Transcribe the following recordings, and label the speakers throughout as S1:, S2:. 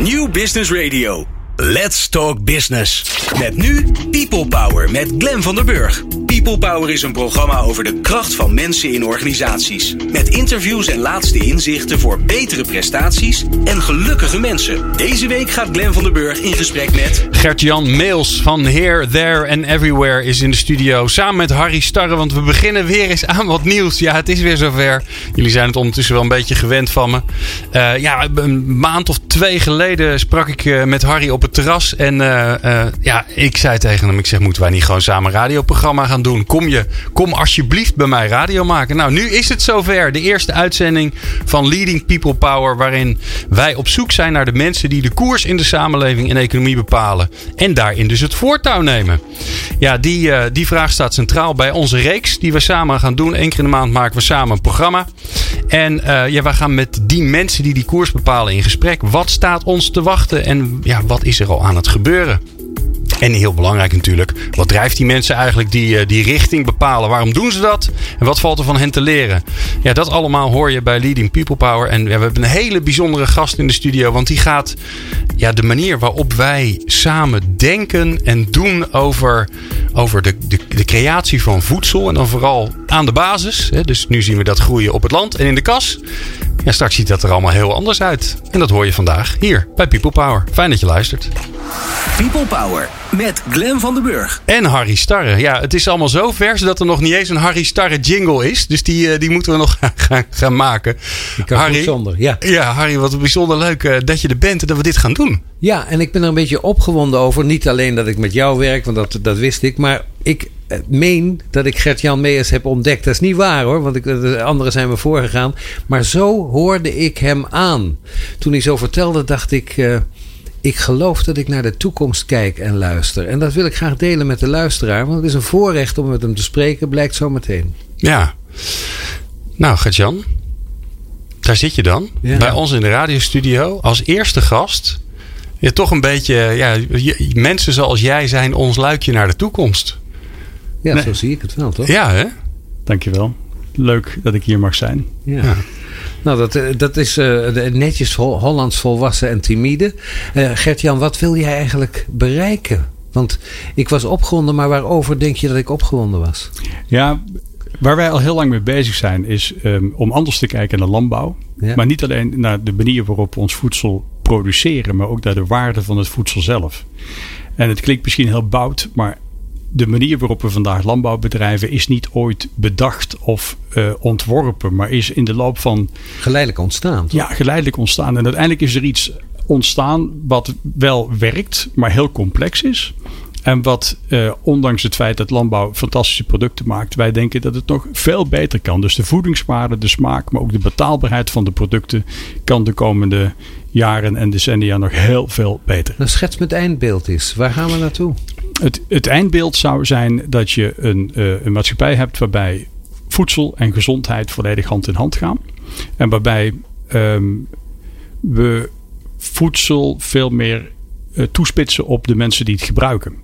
S1: New Business Radio. Let's Talk Business. Met nu People Power met Glen van der Burg. People Power is een programma over de kracht van mensen in organisaties. Met interviews en laatste inzichten voor betere prestaties en gelukkige mensen. Deze week gaat Glen van der Burg in gesprek met...
S2: Gert-Jan Meels van Here, There and Everywhere is in de studio. Samen met Harry Starre, want we beginnen weer eens aan wat nieuws. Ja, het is weer zover. Jullie zijn het ondertussen wel een beetje gewend van me. Uh, ja, een maand of twee geleden sprak ik uh, met Harry op het terras. En uh, ja, ik zei tegen hem, ik zeg, moeten wij niet gewoon samen een radioprogramma gaan doen? Kom, je, kom alsjeblieft bij mij radio maken. Nou, nu is het zover. De eerste uitzending van Leading People Power, waarin wij op zoek zijn naar de mensen die de koers in de samenleving en economie bepalen. En daarin dus het voortouw nemen. Ja, die, uh, die vraag staat centraal bij onze reeks die we samen gaan doen. Eén keer in de maand maken we samen een programma. En uh, ja, we gaan met die mensen die die koers bepalen in gesprek. Wat staat ons te wachten en ja, wat is er al aan het gebeuren? En heel belangrijk natuurlijk, wat drijft die mensen eigenlijk die, die richting bepalen? Waarom doen ze dat? En wat valt er van hen te leren? Ja, dat allemaal hoor je bij Leading People Power. En we hebben een hele bijzondere gast in de studio, want die gaat ja, de manier waarop wij samen denken en doen over, over de, de, de creatie van voedsel. En dan vooral aan de basis. Hè? Dus nu zien we dat groeien op het land en in de kas. Ja, straks ziet dat er allemaal heel anders uit. En dat hoor je vandaag hier bij People Power. Fijn dat je luistert.
S1: People Power met Glen van den Burg.
S2: En Harry Starre. Ja, het is allemaal zo vers dat er nog niet eens een Harry Starre jingle is. Dus die, die moeten we nog gaan, gaan maken.
S3: Harry, zonder, ja.
S2: Ja, Harry, wat bijzonder leuk dat je er bent en dat we dit gaan doen.
S3: Ja, en ik ben er een beetje opgewonden over. Niet alleen dat ik met jou werk, want dat, dat wist ik. Maar ik meen dat ik Gert-Jan Meijers heb ontdekt. Dat is niet waar hoor, want ik, de anderen zijn me voorgegaan. Maar zo hoorde ik hem aan. Toen hij zo vertelde, dacht ik... Uh, ik geloof dat ik naar de toekomst kijk en luister. En dat wil ik graag delen met de luisteraar. Want het is een voorrecht om met hem te spreken, blijkt zo meteen.
S2: Ja. Nou, Gert-Jan. Daar zit je dan. Ja. Bij ons in de radiostudio. Als eerste gast. Ja, toch een beetje... Ja, mensen zoals jij zijn ons luikje naar de toekomst.
S3: Ja, nee. zo zie ik het wel, toch?
S2: Ja, hè?
S4: Dankjewel. Leuk dat ik hier mag zijn.
S3: Ja. ja. Nou, dat, dat is uh, netjes Hollands volwassen en timide. Uh, Gert-Jan, wat wil jij eigenlijk bereiken? Want ik was opgewonden, maar waarover denk je dat ik opgewonden was?
S4: Ja, waar wij al heel lang mee bezig zijn, is um, om anders te kijken naar landbouw. Ja. Maar niet alleen naar de manier waarop we ons voedsel produceren, maar ook naar de waarde van het voedsel zelf. En het klinkt misschien heel bout, maar de manier waarop we vandaag landbouw bedrijven is niet ooit bedacht of uh, ontworpen, maar is in de loop van.
S3: Geleidelijk ontstaan. Toch?
S4: Ja, geleidelijk ontstaan. En uiteindelijk is er iets ontstaan wat wel werkt, maar heel complex is. En wat, uh, ondanks het feit dat landbouw fantastische producten maakt, wij denken dat het nog veel beter kan. Dus de voedingswaarde, de smaak, maar ook de betaalbaarheid van de producten kan de komende jaren en decennia nog heel veel beter.
S3: Dan schets me het eindbeeld is. Waar gaan we naartoe?
S4: Het, eindbeeld zou zijn dat je een, uh, een maatschappij hebt waarbij voedsel en gezondheid volledig hand in hand gaan. En waarbij um, we voedsel veel meer uh, toespitsen op de mensen die het gebruiken.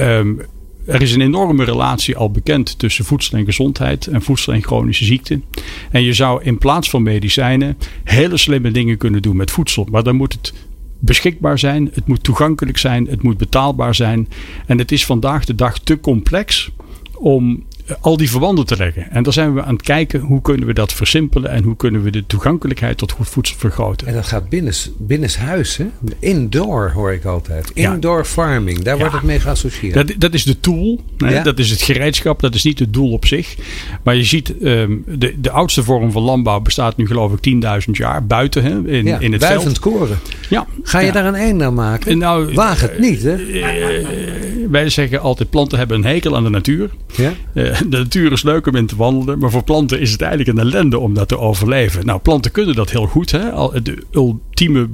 S4: Um, er is een enorme relatie al bekend tussen voedsel en gezondheid en voedsel en chronische ziekten. En je zou in plaats van medicijnen hele slimme dingen kunnen doen met voedsel. Maar dan moet het beschikbaar zijn, het moet toegankelijk zijn, het moet betaalbaar zijn. En het is vandaag de dag te complex om al die verbanden te leggen. En daar zijn we aan het kijken hoe kunnen we dat versimpelen en hoe kunnen we de toegankelijkheid tot goed voedsel vergroten.
S3: En dat gaat binnen, binnenshuis, hè? Indoor hoor ik altijd. Indoor ja. farming, daar ja. wordt het mee geassocieerd.
S4: Dat, dat is de tool, ja. dat is het gereedschap, dat is niet het doel op zich. Maar je ziet, um, de, de oudste vorm van landbouw bestaat nu geloof ik 10.000 jaar buiten hè, in, in het
S3: veld.
S4: koren.
S3: Ja. Ga je daar een eind aan maken? Nou, Waag het niet, hè?
S4: Uh, wij zeggen altijd planten hebben een hekel aan de natuur.
S3: Ja?
S4: Uh, de natuur is leuk om in te wandelen, maar voor planten is het eigenlijk een ellende om dat te overleven. Nou, planten kunnen dat heel goed. Hè? De ultieme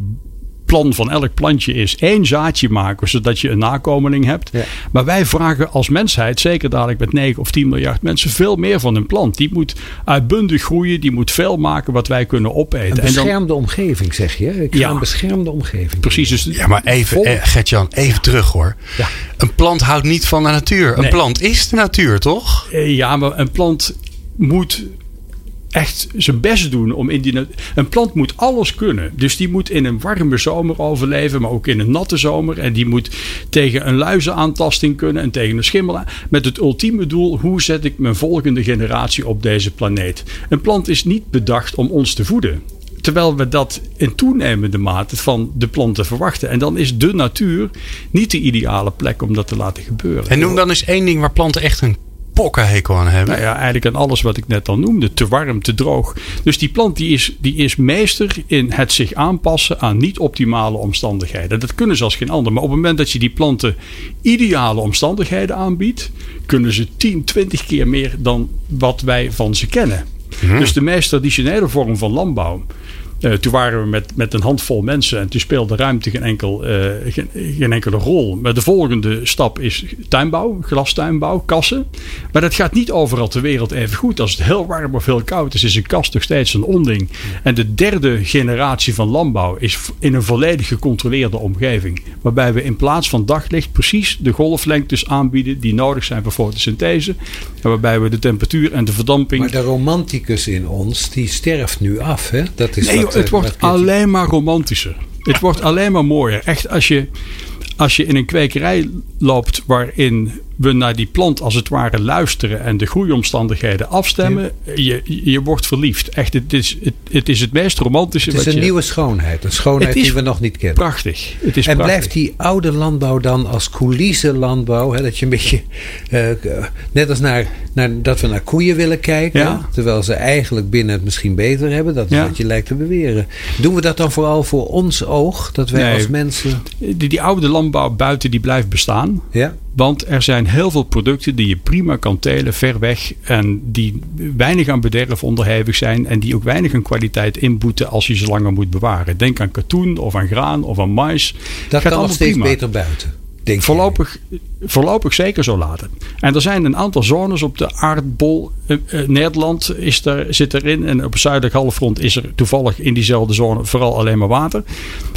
S4: plan van elk plantje is één zaadje maken, zodat je een nakomeling hebt.
S3: Ja.
S4: Maar wij vragen als mensheid, zeker dadelijk met 9 of 10 miljard mensen, veel meer van een plant. Die moet uitbundig groeien, die moet veel maken wat wij kunnen opeten.
S3: Een beschermde en dan, omgeving, zeg je? Ik ja, een beschermde omgeving.
S4: Precies. Dus,
S2: ja, maar even, eh, Gertjan, even ja. terug hoor.
S3: Ja.
S2: Een plant houdt niet van de natuur. Een
S4: nee.
S2: plant is de natuur, toch?
S4: Ja, maar een plant moet echt zijn best doen om in die. Een plant moet alles kunnen. Dus die moet in een warme zomer overleven, maar ook in een natte zomer. En die moet tegen een luizenaantasting kunnen en tegen een schimmel. Met het ultieme doel: hoe zet ik mijn volgende generatie op deze planeet? Een plant is niet bedacht om ons te voeden. Terwijl we dat in toenemende mate van de planten verwachten. En dan is de natuur niet de ideale plek om dat te laten gebeuren.
S2: En noem dan eens één ding waar planten echt een pokkenhekel aan hebben.
S4: Nou ja, eigenlijk aan alles wat ik net al noemde. Te warm, te droog. Dus die plant die is, die is meester in het zich aanpassen aan niet-optimale omstandigheden. Dat kunnen ze als geen ander. Maar op het moment dat je die planten ideale omstandigheden aanbiedt, kunnen ze 10, 20 keer meer dan wat wij van ze kennen. Mhm. Dus de meest traditionele vorm van landbouw uh, toen waren we met, met een handvol mensen en toen speelde ruimte geen, enkel, uh, geen, geen, enkele rol. Maar de volgende stap is tuinbouw, glastuinbouw, kassen. Maar dat gaat niet overal ter wereld even goed. Als het heel warm of heel koud is, is een kast nog steeds een onding. En de derde generatie van landbouw is in een volledig gecontroleerde omgeving. Waarbij we in plaats van daglicht precies de golflengtes aanbieden die nodig zijn voor fotosynthese. En waarbij we de temperatuur en de verdamping.
S3: Maar de romanticus in ons, die sterft nu af. Hè?
S4: Dat is nee, het wordt alleen maar romantischer. Het wordt alleen maar mooier. Echt, als je, als je in een kwekerij loopt waarin we naar die plant als het ware luisteren en de groeiomstandigheden afstemmen, je, je wordt verliefd. Echt, het is het, het, is het meest romantische.
S3: Het is een nieuwe schoonheid. Een schoonheid die we nog niet kennen.
S4: Prachtig. Het is
S3: en
S4: prachtig.
S3: blijft die oude landbouw dan als coulisse landbouw? Hè, dat je een beetje, uh, net als naar, naar, dat we naar koeien willen kijken. Terwijl ze eigenlijk binnen het misschien beter hebben. Dat is wat je lijkt te beweren. Doen we dat dan vooral voor ons oog? Dat wij als mensen...
S4: Die, die oude landbouw buiten die blijft bestaan.
S3: Ja.
S4: Want er zijn heel veel producten die je prima kan telen ver weg. En die weinig aan bederf onderhevig zijn. En die ook weinig aan kwaliteit inboeten als je ze langer moet bewaren. Denk aan katoen of aan graan of aan mais.
S3: Dat Gaat kan nog steeds prima. beter buiten. Denk
S4: voorlopig, voorlopig zeker zo laten. En er zijn een aantal zones op de aardbol. Uh, uh, Nederland is er, zit erin. En op het zuidelijk halfrond is er toevallig in diezelfde zone vooral alleen maar water.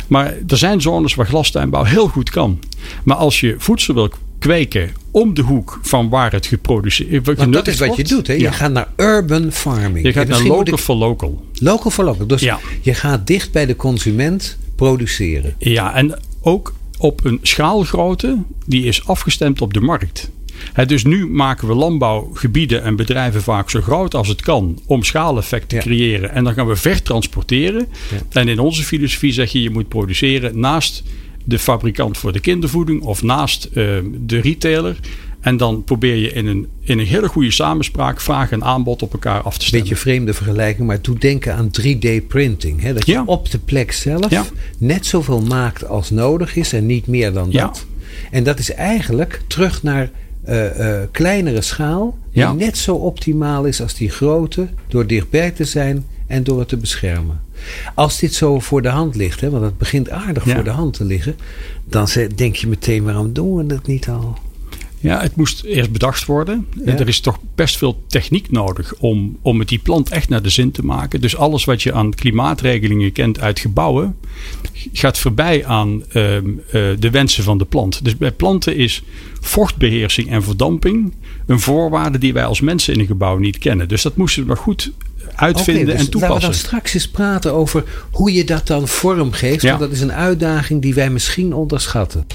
S4: Maar er zijn zones waar glastuinbouw heel goed kan. Maar als je voedsel wil kweken om de hoek van waar het geproduceerd wordt.
S3: dat is wat je doet. Hè? Je gaat naar urban farming.
S4: Je gaat naar local for local.
S3: Local for local. Dus je gaat dicht bij de consument produceren.
S4: Ja, en ook op een schaalgrootte die is afgestemd op de markt. dus nu maken we landbouwgebieden en bedrijven vaak zo groot als het kan om schaaleffect te creëren. En dan gaan we vertransporteren. Ja. En in onze filosofie zeg je, je moet produceren naast de fabrikant voor de kindervoeding of naast uh, de retailer. En dan probeer je in een, in een hele goede samenspraak vraag en aanbod op elkaar af te stemmen.
S3: Beetje vreemde vergelijking, maar doe denken aan 3D-printing. Dat je ja. op de plek zelf ja. net zoveel maakt als nodig is en niet meer dan dat. En dat is eigenlijk terug naar uh, uh, kleinere schaal, die net zo optimaal is als die grote, door dichtbij te zijn en door het te beschermen. Als dit zo voor de hand ligt, hè, want het begint aardig voor de hand te liggen, dan denk je meteen: waarom doen we dat niet al?
S4: Ja, het moest eerst bedacht worden. Er is toch best veel techniek nodig om, om het die plant echt naar de zin te maken. Dus alles wat je aan klimaatregelingen kent uit gebouwen, gaat voorbij aan uh, de wensen van de plant. Dus bij planten is vochtbeheersing en verdamping een voorwaarde die wij als mensen in een gebouw niet kennen. Dus dat moesten we maar goed uitvinden okay, dus en toepassen.
S3: Laten we dan straks eens praten over hoe je dat dan vormgeeft. Ja. Want dat is een uitdaging die wij misschien onderschatten.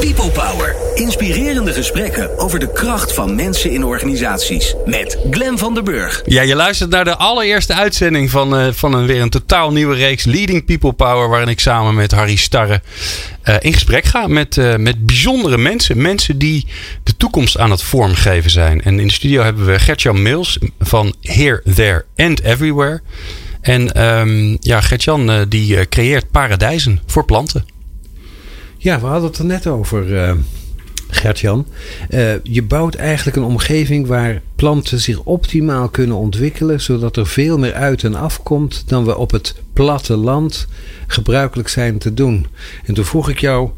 S1: People Power. Inspirerende gesprekken over de kracht van mensen in organisaties. Met Glen van der Burg.
S2: Ja, je luistert naar de allereerste uitzending van, uh, van een, weer een totaal nieuwe reeks Leading People Power. Waarin ik samen met Harry Starre uh, in gesprek ga met, uh, met bijzondere mensen. Mensen die de toekomst aan het vormgeven zijn. En in de studio hebben we Gertjan Mills van Here, There and Everywhere. En um, ja, Gertjan die creëert paradijzen voor planten.
S3: Ja, we hadden het er net over, uh, Gert-Jan. Uh, je bouwt eigenlijk een omgeving waar planten zich optimaal kunnen ontwikkelen, zodat er veel meer uit en afkomt dan we op het platteland gebruikelijk zijn te doen. En toen vroeg ik jou,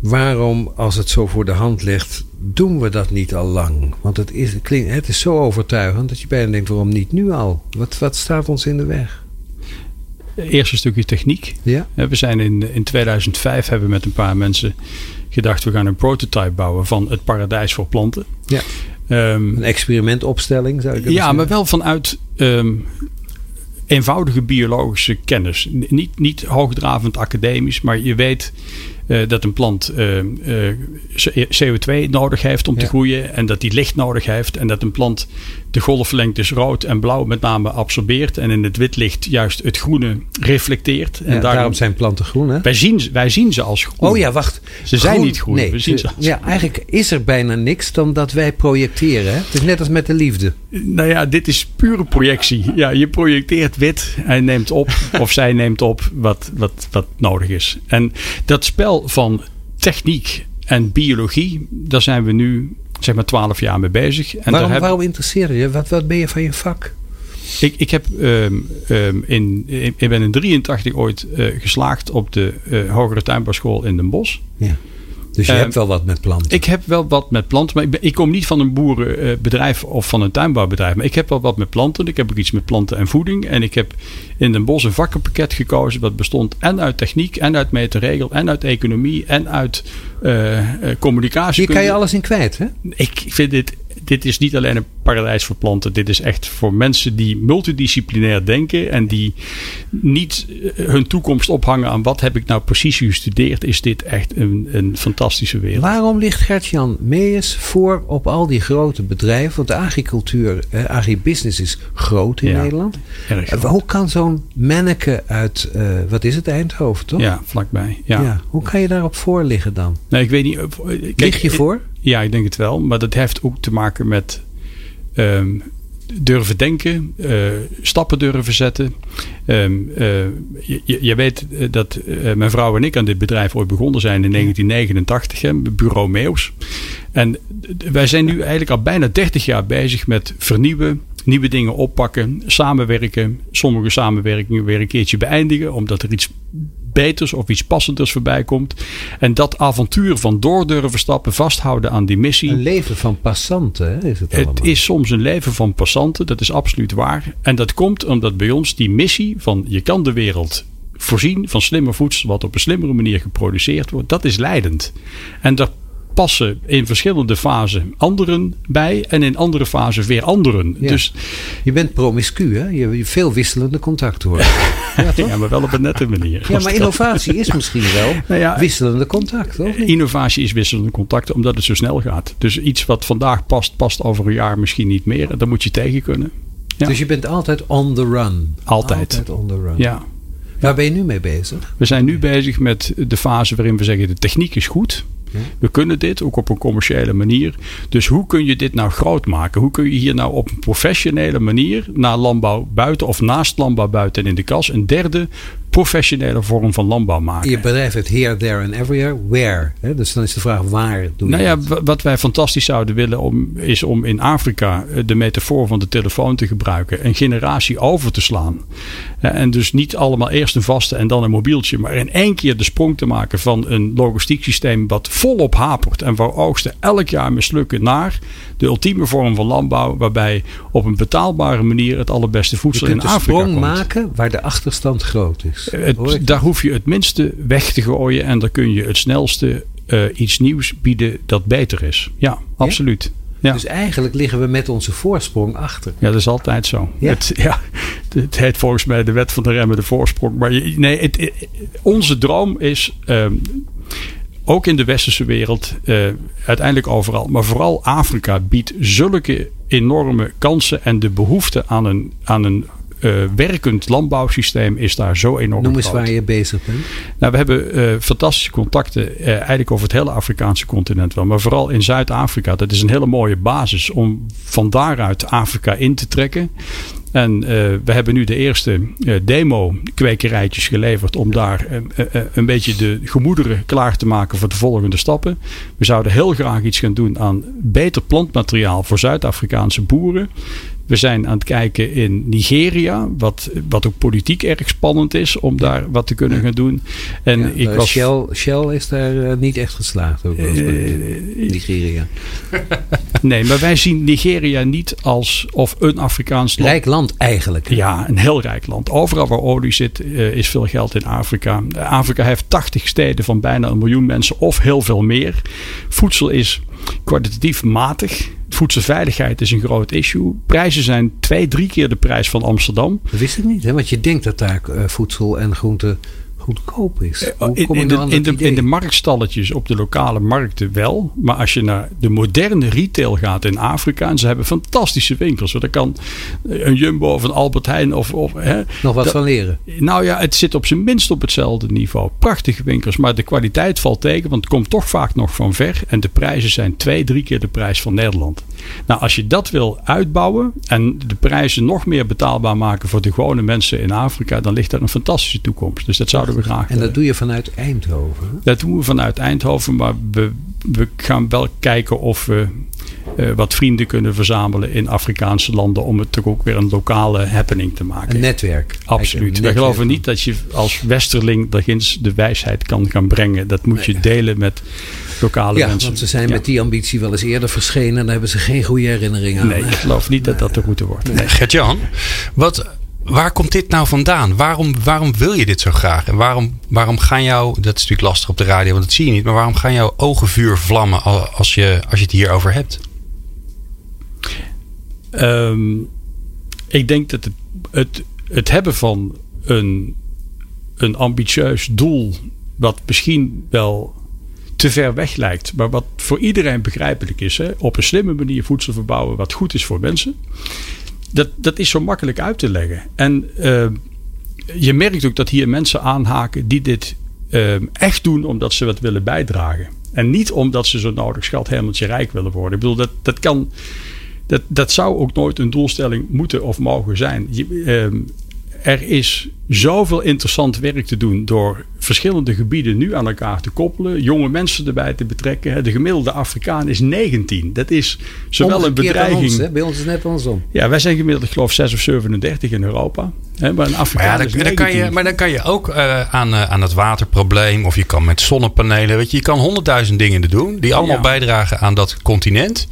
S3: waarom, als het zo voor de hand ligt, doen we dat niet al lang? Want het is, het is zo overtuigend dat je bijna denkt, waarom niet nu al? Wat, wat staat ons in de weg?
S4: Eerst een stukje techniek.
S3: Ja.
S4: We zijn in, in 2005 hebben we met een paar mensen gedacht, we gaan een prototype bouwen van het paradijs voor planten.
S3: Ja.
S4: Ehm,
S3: Een experimentopstelling zou ik
S4: ja,
S3: zeggen.
S4: maar wel vanuit ehm, eenvoudige biologische kennis. Niet, niet hoogdravend academisch, maar je weet eh, dat een plant eh, eh, CO2 nodig heeft om te groeien en dat die licht nodig heeft en dat een plant de golflengtes rood en blauw met name absorbeert en in het wit licht juist het groene reflecteert. En
S3: Ja,
S4: daarom,
S3: daarom zijn planten groen, hè?
S4: wij, zien, ze- wij zien ze als groen.
S3: Oh ja, wacht.
S4: Ze zijn niet groen,
S3: Nee,
S4: we zien
S3: ze-
S4: ze als
S3: ja, eigenlijk is er bijna niks dan dat wij projecteren. Hè? Het is net als met de liefde.
S4: Nou ja, dit is pure projectie. Ja, je projecteert wit. Hij neemt op, of zij neemt op, wat, wat, wat nodig is. En dat spel van techniek en biologie, daar zijn we nu zeg maar twaalf jaar mee bezig. En
S3: waarom,
S4: heb,
S3: waarom interesseer je? Wat, wat ben je van je vak?
S4: ik, ik, heb, ehm, ehm, in, ik ik ben in 83 ooit eh, geslaagd op de eh, hogere tuinbouwschool in Den Bosch.
S3: Ja. Dus je
S4: Eh,
S3: hebt wel wat met planten.
S4: Ik heb wel wat met planten, maar ik, ben- ik kom niet van een boerenbedrijf of van een tuinbouwbedrijf. Maar ik heb wel wat met planten. Ik heb ook iets met planten en voeding. En ik heb in Den Bosch een vakkenpakket gekozen. Dat bestond en uit techniek, en uit meterregel, en uit economie, en uit eh, eh, communicatie.
S3: Hier kan je alles in kwijt, hè?
S4: Ik vind dit, dit is niet alleen een paradijs voor planten. Dit is echt voor mensen die multidisciplinair denken. En die niet eh, hun toekomst ophangen aan wat heb ik nou precies gestudeerd. Is dit echt een, een fantastische wereld.
S3: Waarom ligt Gert-Jan Meijers voor op al die grote bedrijven? Want de agricultuur, eh, agribusiness is groot in
S4: Ja,
S3: Nederland. Eh,
S4: groot.
S3: Hoe kan zo'n manneke uit, eh, wat is het, Eindhoven toch?
S4: Ja, vlakbij. Ja.
S3: Ja, Hoe kan je daarop voor liggen dan?
S4: Nee, ik weet niet. kijk,
S3: Lig je voor?
S4: Ja, ik denk het wel. Maar dat heeft ook te maken met ehm, durven denken, eh, stappen durven zetten. Ehm, eh, je, je- weet eh, dat mijn vrouw en ik aan dit bedrijf ooit begonnen zijn in 1989, hè, bureau Meeuws. En wij zijn nu eigenlijk al bijna 30 jaar bezig met vernieuwen, nieuwe dingen oppakken, samenwerken. Sommige samenwerkingen weer een keertje beëindigen, omdat er iets beters of iets passenders voorbij komt. En dat avontuur van door durven stappen, vasthouden aan die missie.
S3: Een leven van passanten is het allemaal.
S4: Het is soms een leven van passanten, dat is absoluut waar. En dat komt omdat bij ons die missie van je kan de wereld voorzien van slimmer voedsel wat op een slimmere manier geproduceerd wordt, dat is leidend. En daar passen in verschillende fasen anderen bij en in andere fasen weer anderen.
S3: Ja.
S4: Dus
S3: Je bent promiscu, hè? Je hebt veel wisselende contacten hoor. ja,
S4: maar wel op een nette manier.
S3: Ja, maar innovatie is misschien wel
S4: Nou ja,
S3: wisselende contacten, of niet?
S4: Innovatie is wisselende contacten omdat het zo snel gaat. Dus iets wat vandaag past, past over een jaar misschien niet meer. Daar moet je tegen kunnen. Ja.
S3: Dus je bent altijd on the run.
S4: Altijd.
S3: Altijd on the run.
S4: Ja.
S3: Waar ben je nu mee bezig?
S4: We zijn nu bezig met de fase waarin we zeggen de techniek is goed. We kunnen dit ook op een commerciële manier. Dus hoe kun je dit nou groot maken? Hoe kun je hier nou op een professionele manier naar landbouw buiten of naast landbouw buiten en in de kas een derde professionele vorm van landbouw maken?
S3: Je bedrijf heeft here, there and everywhere. Where? Hè? Dus dan is de vraag waar doe je
S4: Nou ja,
S3: dat?
S4: wat wij fantastisch zouden willen om, is om in Afrika eh, de metafoor van de telefoon te gebruiken. Een generatie over te slaan. En dus niet allemaal eerst een vaste en dan een mobieltje. Maar in één keer de sprong te maken van een logistiek systeem wat volop hapert. En waar oogsten elk jaar mislukken naar de ultieme vorm van landbouw. Waarbij op een betaalbare manier het allerbeste voedsel in
S3: kunt de
S4: Afrika
S3: sprong
S4: komt.
S3: maken waar de achterstand groot is.
S4: Het-
S3: ik
S4: daar hoef je het minste weg te gooien en dan kun je het snelste eh, iets nieuws bieden dat beter is. Ja, absoluut. Ja.
S3: Dus eigenlijk liggen we met onze voorsprong achter.
S4: Ja, dat is altijd zo.
S3: Ja.
S4: Het, ja, het heet volgens mij de wet van de remmende voorsprong. Maar je, nee, het, het- onze droom is, ehm, ook in de westerse wereld, eh, uiteindelijk overal, maar vooral Afrika biedt zulke enorme kansen en de behoefte aan een, aan een eh, werkend landbouwsysteem is daar zo enorm
S3: Noem eens
S4: groot.
S3: waar je bezig bent.
S4: Nou, we hebben eh, fantastische contacten eh, eigenlijk over het hele Afrikaanse continent wel. Maar vooral in Zuid-Afrika. Dat is een hele mooie basis om van daaruit Afrika in te trekken. En we hebben nu de eerste demo-kwekerijtjes geleverd om daar een beetje de gemoederen klaar te maken voor de volgende stappen. We zouden heel graag iets gaan doen aan beter plantmateriaal voor Zuid-Afrikaanse boeren. We zijn aan het kijken in Nigeria, wat, wat ook politiek erg spannend is om daar wat te kunnen gaan doen. En
S3: Ja,
S4: ik
S3: eh,
S4: was.
S3: Shell, Shell is daar eh, niet echt geslaagd. Ook
S4: Eh,
S3: Nigeria.
S4: Nee, maar wij zien Nigeria niet als of een Afrikaans land.
S3: Rijk land eigenlijk. hè?
S4: Ja, een heel rijk land. Overal waar olie zit, is veel geld in Afrika. Afrika heeft 80 steden van bijna een miljoen mensen of heel veel meer. Voedsel is kwalitatief matig. Voedselveiligheid is een groot issue. Prijzen zijn twee, drie keer de prijs van Amsterdam.
S3: Dat wist ik niet, hè? want je denkt dat daar uh, voedsel en groente goedkoop is.
S4: Hoe in, in, de, in, de, in de marktstalletjes op de lokale markten wel. Maar als je naar de moderne retail gaat in Afrika. En ze hebben fantastische winkels. Daar kan een Jumbo of een Albert Heijn of... of hè,
S3: Nog wat van leren?
S4: Nou ja, het zit op zijn minst op hetzelfde niveau. Prachtige winkels. Maar de kwaliteit valt tegen. Want het komt toch vaak nog van ver. En de prijzen zijn twee, drie keer de prijs van Nederland. Nou, als je dat wil uitbouwen. En de prijzen nog meer betaalbaar maken voor de gewone mensen in Afrika. Dan ligt daar een fantastische toekomst. Dus dat zouden we graag
S3: En dat doe je vanuit Eindhoven?
S4: Dat doen we vanuit Eindhoven. Maar we, we gaan wel kijken of we uh, wat vrienden kunnen verzamelen in Afrikaanse landen. Om het toch ook weer een lokale happening te maken.
S3: Een netwerk.
S4: Absoluut. We geloven niet dat je als westerling daarginds de wijsheid kan gaan brengen. Dat moet je delen met lokale
S3: ja,
S4: mensen.
S3: want ze zijn met die ambitie wel eens eerder verschenen. En daar hebben ze geen goede herinneringen aan.
S4: Nee, ik geloof niet dat dat de route wordt.
S2: Nee. Gert-Jan, wat waar komt dit nou vandaan? Waarom, waarom wil je dit zo graag? En waarom, waarom gaan jou, dat is natuurlijk lastig op de radio, want dat zie je niet, maar waarom gaan jouw ogen vuur vlammen als je, als je het hierover hebt?
S4: Um, ik denk dat het, het, het hebben van een, een ambitieus doel, wat misschien wel te ver weg lijkt, maar wat voor iedereen begrijpelijk is, op een slimme manier voedsel verbouwen, wat goed is voor mensen dat, dat is zo makkelijk uit te leggen. En uh, je merkt ook dat hier mensen aanhaken die dit uh, echt doen omdat ze wat willen bijdragen. En niet omdat ze zo nodig hemeltje rijk willen worden. Ik bedoel, dat, dat kan. Dat, dat zou ook nooit een doelstelling moeten of mogen zijn. Je, uh, er is zoveel interessant werk te doen door verschillende gebieden nu aan elkaar te koppelen, jonge mensen erbij te betrekken. De gemiddelde Afrikaan is 19. Dat is zowel een bedreiging.
S3: Ons? Bij ons is het net andersom.
S4: Ja, wij zijn gemiddeld, ik geloof, 6 of 37 in Europa. Hè? Maar een Afrikaan
S2: maar, ja, dan, dan kan je, maar dan kan je ook uh, aan, uh, aan het waterprobleem, of je kan met zonnepanelen, weet je, je kan honderdduizend dingen doen die allemaal ja. bijdragen aan dat continent.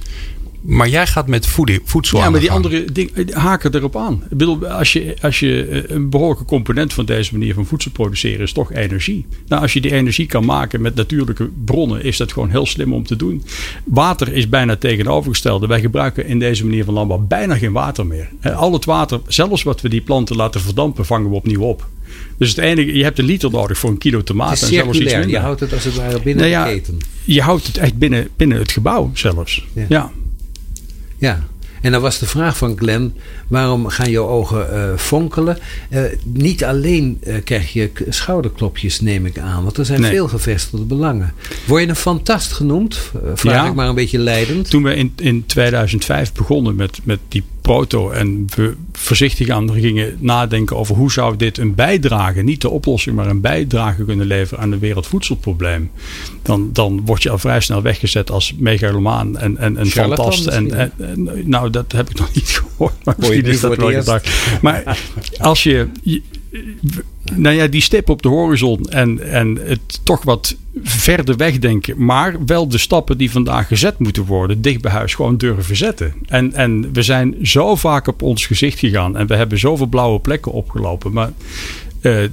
S2: Maar jij gaat met voedsel
S4: Ja, maar die andere dingen haken erop aan. Ik bedoel, als je, als je een behoorlijke component van deze manier van voedsel produceren is toch energie. Nou, als je die energie kan maken met natuurlijke bronnen, is dat gewoon heel slim om te doen. Water is bijna tegenovergestelde. Wij gebruiken in deze manier van landbouw bijna geen water meer. Al het water, zelfs wat we die planten laten verdampen, vangen we opnieuw op. Dus het enige, je hebt een liter nodig voor een kilo tomaten.
S3: en zelfs iets minder. Je houdt het als het ware binnen nou ja, de keten.
S4: Je houdt het echt binnen, binnen het gebouw zelfs. ja. ja.
S3: Ja, en dan was de vraag van Glenn: waarom gaan je ogen uh, fonkelen? Uh, niet alleen uh, krijg je schouderklopjes, neem ik aan, want er zijn nee. veel gevestigde belangen. Word je een fantast genoemd? vraag ja, ik maar een beetje leidend.
S4: Toen we in, in 2005 begonnen met, met die proto en we voorzichtig aan gingen nadenken over hoe zou dit een bijdrage, niet de oplossing, maar een bijdrage kunnen leveren aan het wereldvoedselprobleem. Dan, dan word je al vrij snel weggezet als megalomaan en, en, en fantast. En, en, en, nou, dat heb ik nog niet gehoord. Maar misschien is dat wel gedacht. Maar als je, je nou ja, die stip op de horizon en, en het toch wat verder wegdenken. Maar wel de stappen die vandaag gezet moeten worden, dicht bij huis gewoon durven zetten. En, en we zijn zo vaak op ons gezicht gegaan en we hebben zoveel blauwe plekken opgelopen. Maar uh,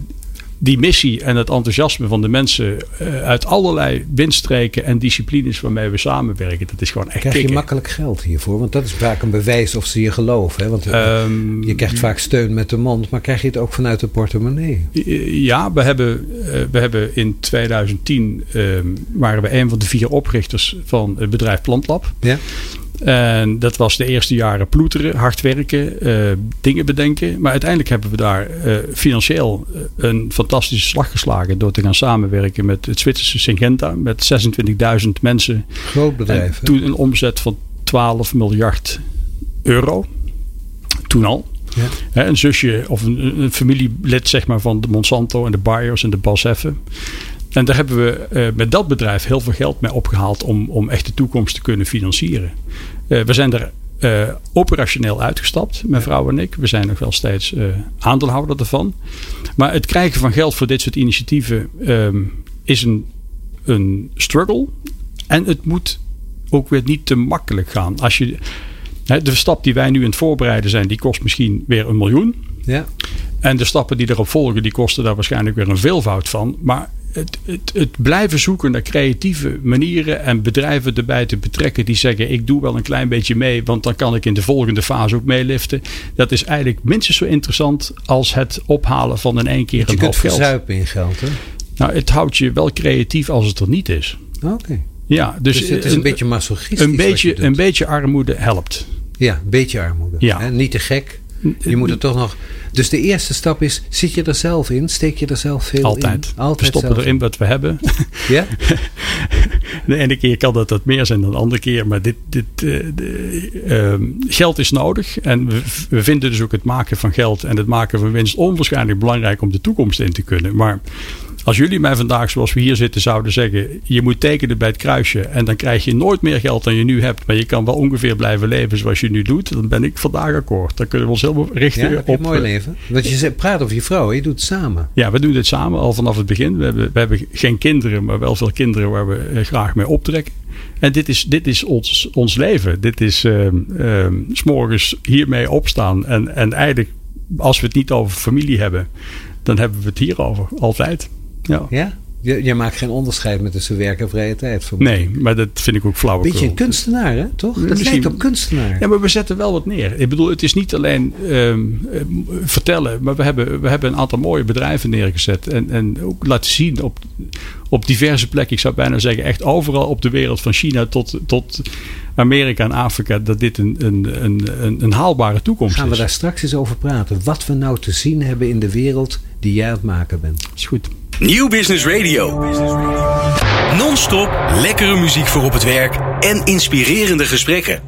S4: die missie en het enthousiasme van de mensen uh, uit allerlei windstreken en disciplines waarmee we samenwerken, dat is gewoon echt
S3: Krijg je makkelijk geld hiervoor? Want dat is vaak een bewijs of ze je geloven. Hè? Want uh, um, je krijgt vaak steun met de mond, maar krijg je het ook vanuit de portemonnee?
S4: Ja, we hebben, uh, we hebben in 2010 waren we een van de vier oprichters van het bedrijf Plantlab.
S3: Ja.
S4: En dat was de eerste jaren ploeteren, hard werken, uh, dingen bedenken. Maar uiteindelijk hebben we daar uh, financieel een fantastische slag geslagen door te gaan samenwerken met het Zwitserse Syngenta met 26.000 mensen.
S3: Groot bedrijf.
S4: En toen een omzet van 12 miljard euro. Toen al. Ja. Een zusje of een, een, familielid zeg maar, van de Monsanto en de Bayers en de Balseffen. En daar hebben we uh, met dat bedrijf heel veel geld mee opgehaald om, om echt de toekomst te kunnen financieren. Uh, we zijn er uh, operationeel uitgestapt, mijn vrouw en ik. We zijn nog wel steeds aandeelhouder ervan. Maar het krijgen van geld voor dit soort initiatieven um, is een, een struggle. En het moet ook weer niet te makkelijk gaan. Als je, de stap die wij nu in het voorbereiden zijn, die kost misschien weer een miljoen.
S3: Ja.
S4: En de stappen die erop volgen, die kosten daar waarschijnlijk weer een veelvoud van. Maar het, het, het, blijven zoeken naar creatieve manieren en bedrijven erbij te betrekken die zeggen: Ik doe wel een klein beetje mee, want dan kan ik in de volgende fase ook meeliften. Dat is eigenlijk minstens zo interessant als het ophalen van in één keer
S3: je
S4: een
S3: kunt
S4: geld.
S3: verzuipen in geld, hè?
S4: Nou, het houdt je wel creatief als het er niet is.
S3: Oké.
S4: Ja, dus,
S3: Dus het is een, beetje masochistisch.
S4: een
S3: je
S4: beetje, een beetje armoede helpt.
S3: Ja, een beetje armoede.
S4: Ja.
S3: Hè? Niet te gek. Je moet er toch nog. Dus de eerste stap is: zit je er zelf in? Steek je er zelf veel
S4: Altijd.
S3: in?
S4: We
S3: Altijd.
S4: stoppen
S3: zelf
S4: erin wat we hebben.
S3: Ja?
S4: De ene keer kan dat wat meer zijn dan de andere keer. Maar dit, dit, eh, de, ehm, geld is nodig. En we, we vinden dus ook het maken van geld en het maken van winst onwaarschijnlijk belangrijk om de toekomst in te kunnen. Maar als jullie mij vandaag, zoals we hier zitten, zouden zeggen: je moet tekenen bij het kruisje. En dan krijg je nooit meer geld dan je nu hebt. Maar je kan wel ongeveer blijven leven zoals je nu doet. Dan ben ik vandaag akkoord. Dan kunnen we ons helemaal richten
S3: Ja,
S4: op.
S3: een mooi
S4: eh,
S3: leven. Want je praat over je vrouw, je doet het samen.
S4: ja, we doen dit samen al vanaf het begin. We hebben, we hebben geen kinderen, maar wel veel kinderen waar we eh, graag mee optrekken. En dit is, dit is ons, ons leven. Dit is ehm ehm, s morgens hiermee opstaan. En, en eigenlijk, als we het niet over familie hebben, dan hebben we het hierover. Altijd. Ja.
S3: Ja? Je, je maakt geen onderscheid met tussen werk en vrije tijd.
S4: Nee, maar dat vind ik ook flauwekul.
S3: Beetje een kunstenaar, hè? Toch? Dat
S4: Misschien-
S3: lijkt op kunstenaar.
S4: Ja, maar we zetten wel wat neer. Ik bedoel, het is niet alleen ehm, eh, vertellen, maar we hebben, we hebben een aantal mooie bedrijven neergezet. En, en ook laten zien op, op diverse plekken. Ik zou bijna zeggen, echt overal op de wereld, van China tot, tot Amerika en Afrika, dat dit een, een, een, een, haalbare toekomst
S3: Gaan we
S4: is.
S3: daar straks eens over praten. Wat we nou te zien hebben in de wereld die jij aan het maken bent.
S4: Is goed.
S1: Nieuw Business Radio. Non-stop lekkere muziek voor op het werk en inspirerende gesprekken.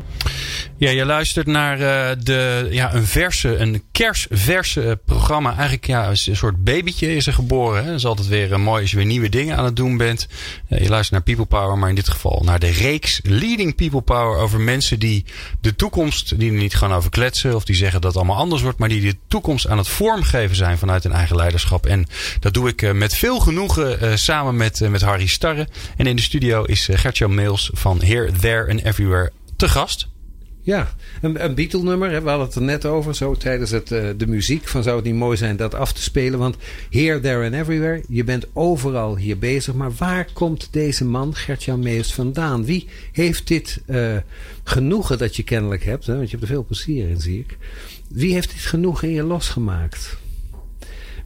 S2: Ja, je luistert naar eh, de, ja, een verse, een kersverse eh, programma. Eigenlijk ja, een soort babytje is er geboren. Hè. Dat is altijd weer eh, mooi als je weer nieuwe dingen aan het doen bent. Je luistert naar People Power, maar in dit geval naar de reeks Leading People Power over mensen die de toekomst, die er niet gaan over kletsen of die zeggen dat het allemaal anders wordt, maar die de toekomst aan het vormgeven zijn vanuit hun eigen leiderschap. En dat doe ik met veel genoegen samen met, met Harry Starre. En in de studio is Gertjan Meels van Here, There and Everywhere te gast.
S3: Ja, een, een Beatle-nummer, hè, we hadden het er net over, zo tijdens het, eh, de muziek. Van zou het niet mooi zijn dat af te spelen? Want here, there and everywhere, je bent overal hier bezig. Maar waar komt deze man, Gertjan Mees, vandaan? Wie heeft dit eh, genoegen dat je kennelijk hebt? Hè? Want je hebt er veel plezier in, zie ik. Wie heeft dit genoegen in je losgemaakt?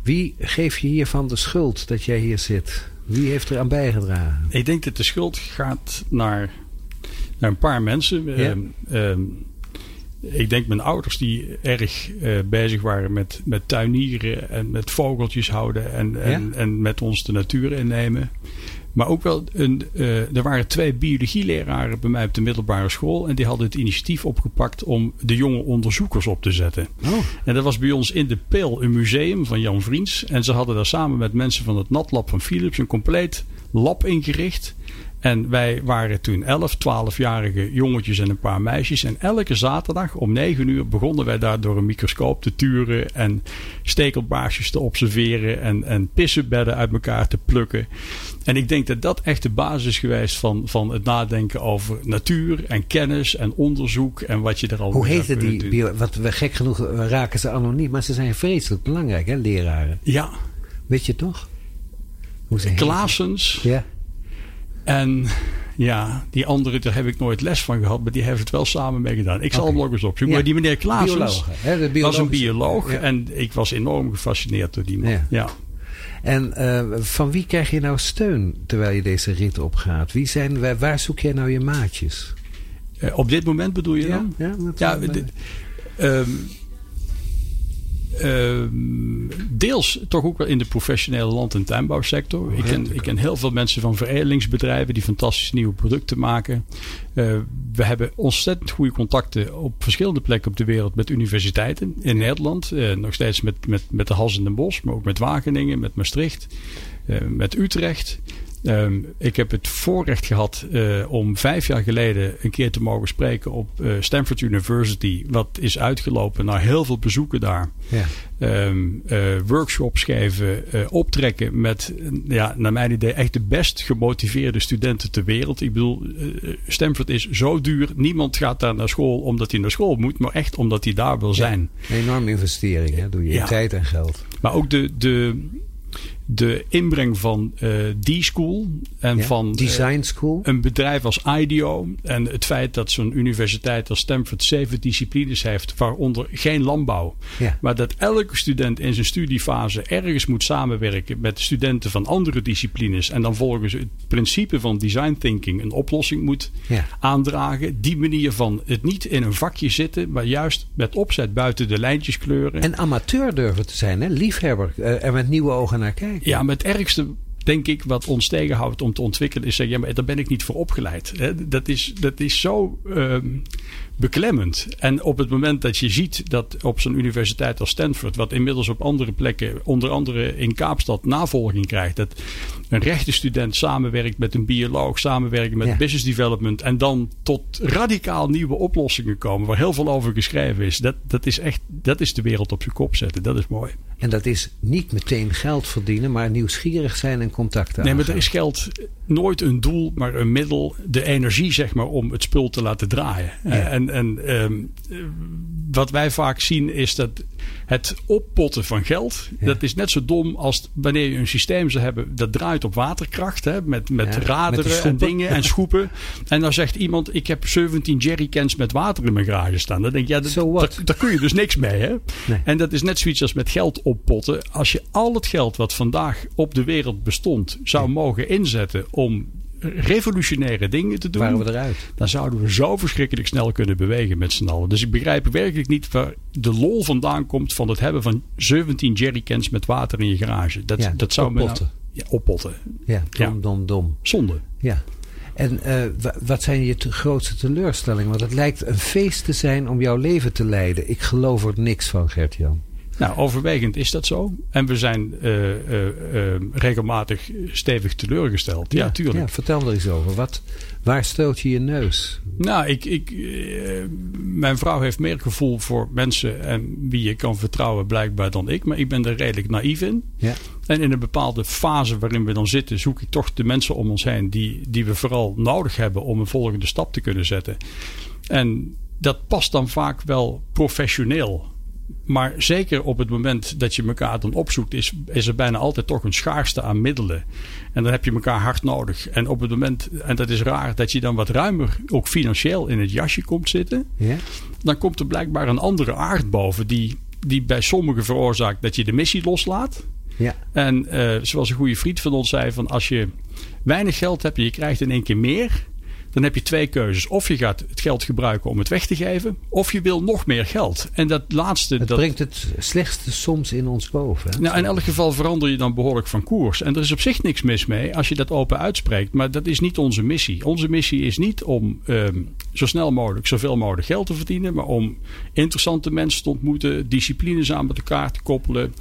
S3: Wie geeft je hiervan de schuld dat jij hier zit? Wie heeft er aan bijgedragen?
S4: Ik denk dat de schuld gaat naar, naar een paar mensen.
S3: Ja.
S4: Ehm, ehm, ik denk mijn ouders die erg eh, bezig waren met, met tuinieren en met vogeltjes houden en, en, en met ons de natuur innemen. Maar ook wel, een, eh, er waren twee biologieleraren bij mij op de middelbare school. En die hadden het initiatief opgepakt om de jonge onderzoekers op te zetten.
S3: Oh,
S4: En dat was bij ons in de Peel een museum van Jan Vriends. En ze hadden daar samen met mensen van het Natlab van Philips een compleet lab ingericht. En wij waren toen 11, 12-jarige jongetjes en een paar meisjes. En elke zaterdag om 9 uur begonnen wij daar door een microscoop te turen. En stekelbaarsjes te observeren. En, en pissenbedden uit elkaar te plukken. En ik denk dat dat echt de basis is geweest van, van het nadenken over natuur en kennis en onderzoek. En wat je er al
S3: hoe heette die? Bio, wat we gek genoeg raken ze anoniem, maar ze zijn vreselijk belangrijk, hè, leraren.
S4: Ja,
S3: Weet je toch? Hoe ze?
S4: Klaasens.
S3: Ja.
S4: En ja, die andere, daar heb ik nooit les van gehad, maar die heeft het wel samen mee gedaan. Ik zal
S3: Oké.
S4: hem nog eens opzoeken.
S3: Ja.
S4: Maar die meneer
S3: de
S4: was een bioloog
S3: Ja.
S4: en ik was enorm gefascineerd door die man.
S3: Ja.
S4: Ja.
S3: En eh, van wie krijg je nou steun terwijl je deze rit opgaat? Wie zijn, waar, waar zoek jij nou je maatjes?
S4: Eh, op dit moment bedoel je dan?
S3: ja, dat-
S4: Ja, dit- ehm, deels toch ook wel in de professionele land- en tuinbouwsector. Ik ken, ik ken heel veel mensen van veredelingsbedrijven die fantastische nieuwe producten maken. Eh, we hebben ontzettend goede contacten op verschillende plekken op de wereld met universiteiten. In Nederland, eh, nog steeds met, met, met de Hals in den Bosch, maar ook met Wageningen, met Maastricht, eh, met Utrecht. Ehm, ik heb het voorrecht gehad eh, om vijf jaar geleden een keer te mogen spreken op eh, Stanford University. Wat is uitgelopen naar heel veel bezoeken daar.
S3: Ja.
S4: Ehm, eh, workshops geven, optrekken met, ja, naar mijn idee, echt de best gemotiveerde studenten ter wereld. Ik bedoel, Stanford is zo duur. Niemand gaat daar naar school omdat hij naar school moet, maar echt omdat hij daar wil zijn.
S3: Een enorme investering, hè? doe je in
S4: Ja.
S3: tijd en geld.
S4: Maar ook de, de, de inbreng van uh, D-School en
S3: Ja,
S4: van
S3: Design School.
S4: een bedrijf als IDEO en het feit dat zo'n universiteit als Stanford zeven disciplines heeft, waaronder geen landbouw.
S3: Ja.
S4: Maar dat elke student in zijn studiefase ergens moet samenwerken met studenten van andere disciplines. En dan volgens het principe van design thinking een oplossing moet
S3: Ja.
S4: aandragen. Die manier van het niet in een vakje zitten, maar juist met opzet buiten de lijntjes kleuren.
S3: En amateur durven te zijn, hè? liefhebber. eh, er met nieuwe ogen naar kijken.
S4: Ja, maar het ergste, denk ik, wat ons tegenhoudt om te ontwikkelen, is zeggen: ja, maar daar ben ik niet voor opgeleid. Dat is, dat is zo ehm, beklemmend. En op het moment dat je ziet dat op zo'n universiteit als Stanford, wat inmiddels op andere plekken, onder andere in Kaapstad, navolging krijgt, dat een rechtenstudent samenwerkt met een bioloog, samenwerkt met
S3: Ja.
S4: business development en dan tot radicaal nieuwe oplossingen komen, waar heel veel over geschreven is. Dat, dat is echt, dat is de wereld op zijn kop zetten. Dat is mooi.
S3: En dat is niet meteen geld verdienen, maar nieuwsgierig zijn en contacten
S4: Nee, maar er is geld nooit een doel, maar een middel. De energie, zeg maar, om het spul te laten draaien.
S3: Ja.
S4: Eh, En, en ehm, eh, wat wij vaak zien is dat het oppotten van geld,
S3: Ja.
S4: dat is net zo dom als wanneer je een systeem zou hebben dat draait op waterkracht, hè, met, met
S3: Ja,
S4: raderen en dingen en schoepen. En dan zegt iemand, ik heb 17 jerrycans met water in mijn garage staan. Dan denk je, ja, dat,
S3: So
S4: daar, daar kun je dus niks mee. Hè?
S3: Nee.
S4: En dat is net zoiets als met geld oppotten. Als je al het geld wat vandaag op de wereld bestond zou mogen inzetten om revolutionaire dingen te doen.
S3: Waren we eruit.
S4: Dan zouden we zo verschrikkelijk snel kunnen bewegen met z'n allen. Dus ik begrijp werkelijk niet waar de lol vandaan komt van het hebben van 17 jerrycans met water in je garage. Dat,
S3: Ja,
S4: dat zou me
S3: oppotten.
S4: nou- ja, oppotten.
S3: Ja, dom,
S4: Ja.
S3: dom, dom.
S4: Zonde.
S3: Ja. En eh, wa- wat zijn je te grootste teleurstellingen? Want het lijkt een feest te zijn om jouw leven te leiden. Ik geloof er niks van, Gert-Jan.
S4: Nou, overwegend is dat zo. En we zijn eh, eh, eh, regelmatig stevig teleurgesteld. Ja, tuurlijk.
S3: Ja, vertel er eens over. Wat, waar stoot je je neus?
S4: Nou, ik, ik, mijn vrouw heeft meer gevoel voor mensen en wie je kan vertrouwen blijkbaar dan ik. Maar ik ben er redelijk naïef in.
S3: Ja.
S4: En in een bepaalde fase waarin we dan zitten, zoek ik toch de mensen om ons heen die, die we vooral nodig hebben om een volgende stap te kunnen zetten. En dat past dan vaak wel professioneel. Maar zeker op het moment dat je elkaar dan opzoekt, is, is er bijna altijd toch een schaarste aan middelen. En dan heb je elkaar hard nodig. En op het moment, en dat is raar, dat je dan wat ruimer, ook financieel in het jasje komt zitten.
S3: Ja?
S4: Dan komt er blijkbaar een andere aard boven die, die bij sommigen veroorzaakt dat je de missie loslaat.
S3: Ja.
S4: En eh, zoals een goede vriend van ons zei: van als je weinig geld hebt en je krijgt in één keer meer. Dan heb je twee keuzes. Of je gaat het geld gebruiken om het weg te geven. Of je wil nog meer geld. En dat laatste.
S3: Het
S4: dat,
S3: brengt het slechtste soms in ons boven. hè?
S4: nou, in elk geval verander je dan behoorlijk van koers. En er is op zich niks mis mee als je dat open uitspreekt. Maar dat is niet onze missie. Onze missie is niet om ehm, zo snel mogelijk zoveel mogelijk geld te verdienen. Maar om interessante mensen te ontmoeten. Disciplines aan met elkaar te koppelen.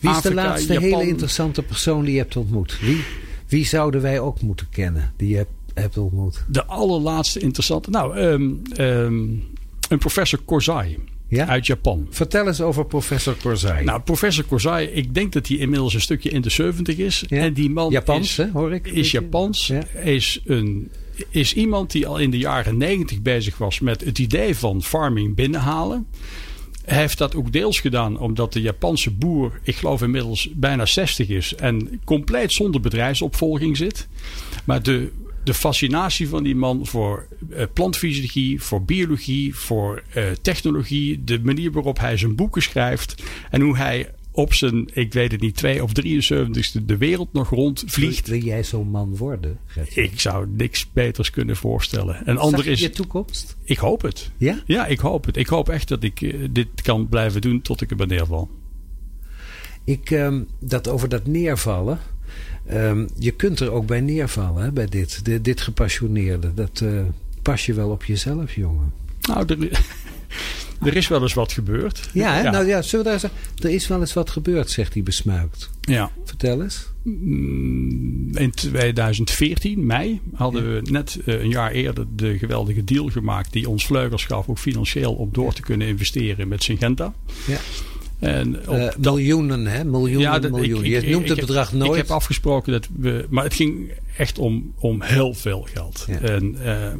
S3: Wie is de laatste
S4: Japan.
S3: hele interessante persoon die je hebt ontmoet? Wie, wie zouden wij ook moeten kennen die je hebt, hebt ontmoet?
S4: De allerlaatste interessante. Nou, ehm, ehm, een professor Kozai
S3: Ja?
S4: uit Japan.
S3: Vertel eens over professor Korzai.
S4: Nou, professor Kozai, ik denk dat hij inmiddels een stukje in de 70 is.
S3: Ja.
S4: En die man
S3: Japans,
S4: is,
S3: hè, hoor ik?
S4: is Japans.
S3: Ja.
S4: Is, een, is iemand die al in de jaren 90 bezig was met het idee van farming binnenhalen. Hij heeft dat ook deels gedaan omdat de Japanse boer, ik geloof inmiddels bijna 60 is en compleet zonder bedrijfsopvolging zit. Maar de, de fascinatie van die man voor eh, plantfysiologie, voor biologie, voor eh, technologie, de manier waarop hij zijn boeken schrijft en hoe hij op zijn, ik weet het niet, 2 of 73ste de wereld nog rondvliegt.
S3: Wil jij zo'n man worden?
S4: Ik zou niks beters kunnen voorstellen. Een
S3: Zag
S4: ander
S3: je
S4: is.
S3: je toekomst?
S4: Ik hoop het.
S3: Ja?
S4: Ja, ik hoop het. Ik hoop echt dat ik eh, dit kan blijven doen tot ik er ben neerval.
S3: Ik, ehm, dat over dat neervallen. Ehm, je kunt er ook bij neervallen, hè, bij dit. Dit, dit gepassioneerde. Dat eh, pas je wel op jezelf, jongen.
S4: Nou, er, er is wel eens wat gebeurd.
S3: Ja, hè?
S4: Ja.
S3: Nou ja, zullen we daar zeggen? Er is wel eens wat gebeurd, zegt hij besmuikt.
S4: ja.
S3: Vertel eens.
S4: Mm, In 2014, mei, hadden we net eh, een jaar eerder de geweldige deal gemaakt. die ons vleugels gaf, ook financieel, om door te kunnen investeren met Syngenta.
S3: Ja.
S4: En op
S3: Eh, miljoenen, hè? Miljoenen,
S4: dat-
S3: miljoenen.
S4: ik-
S3: je noemt het bedrag nooit.
S4: Ik heb afgesproken dat we. Maar het ging echt om, om heel veel geld.
S3: Ja.
S4: En eh,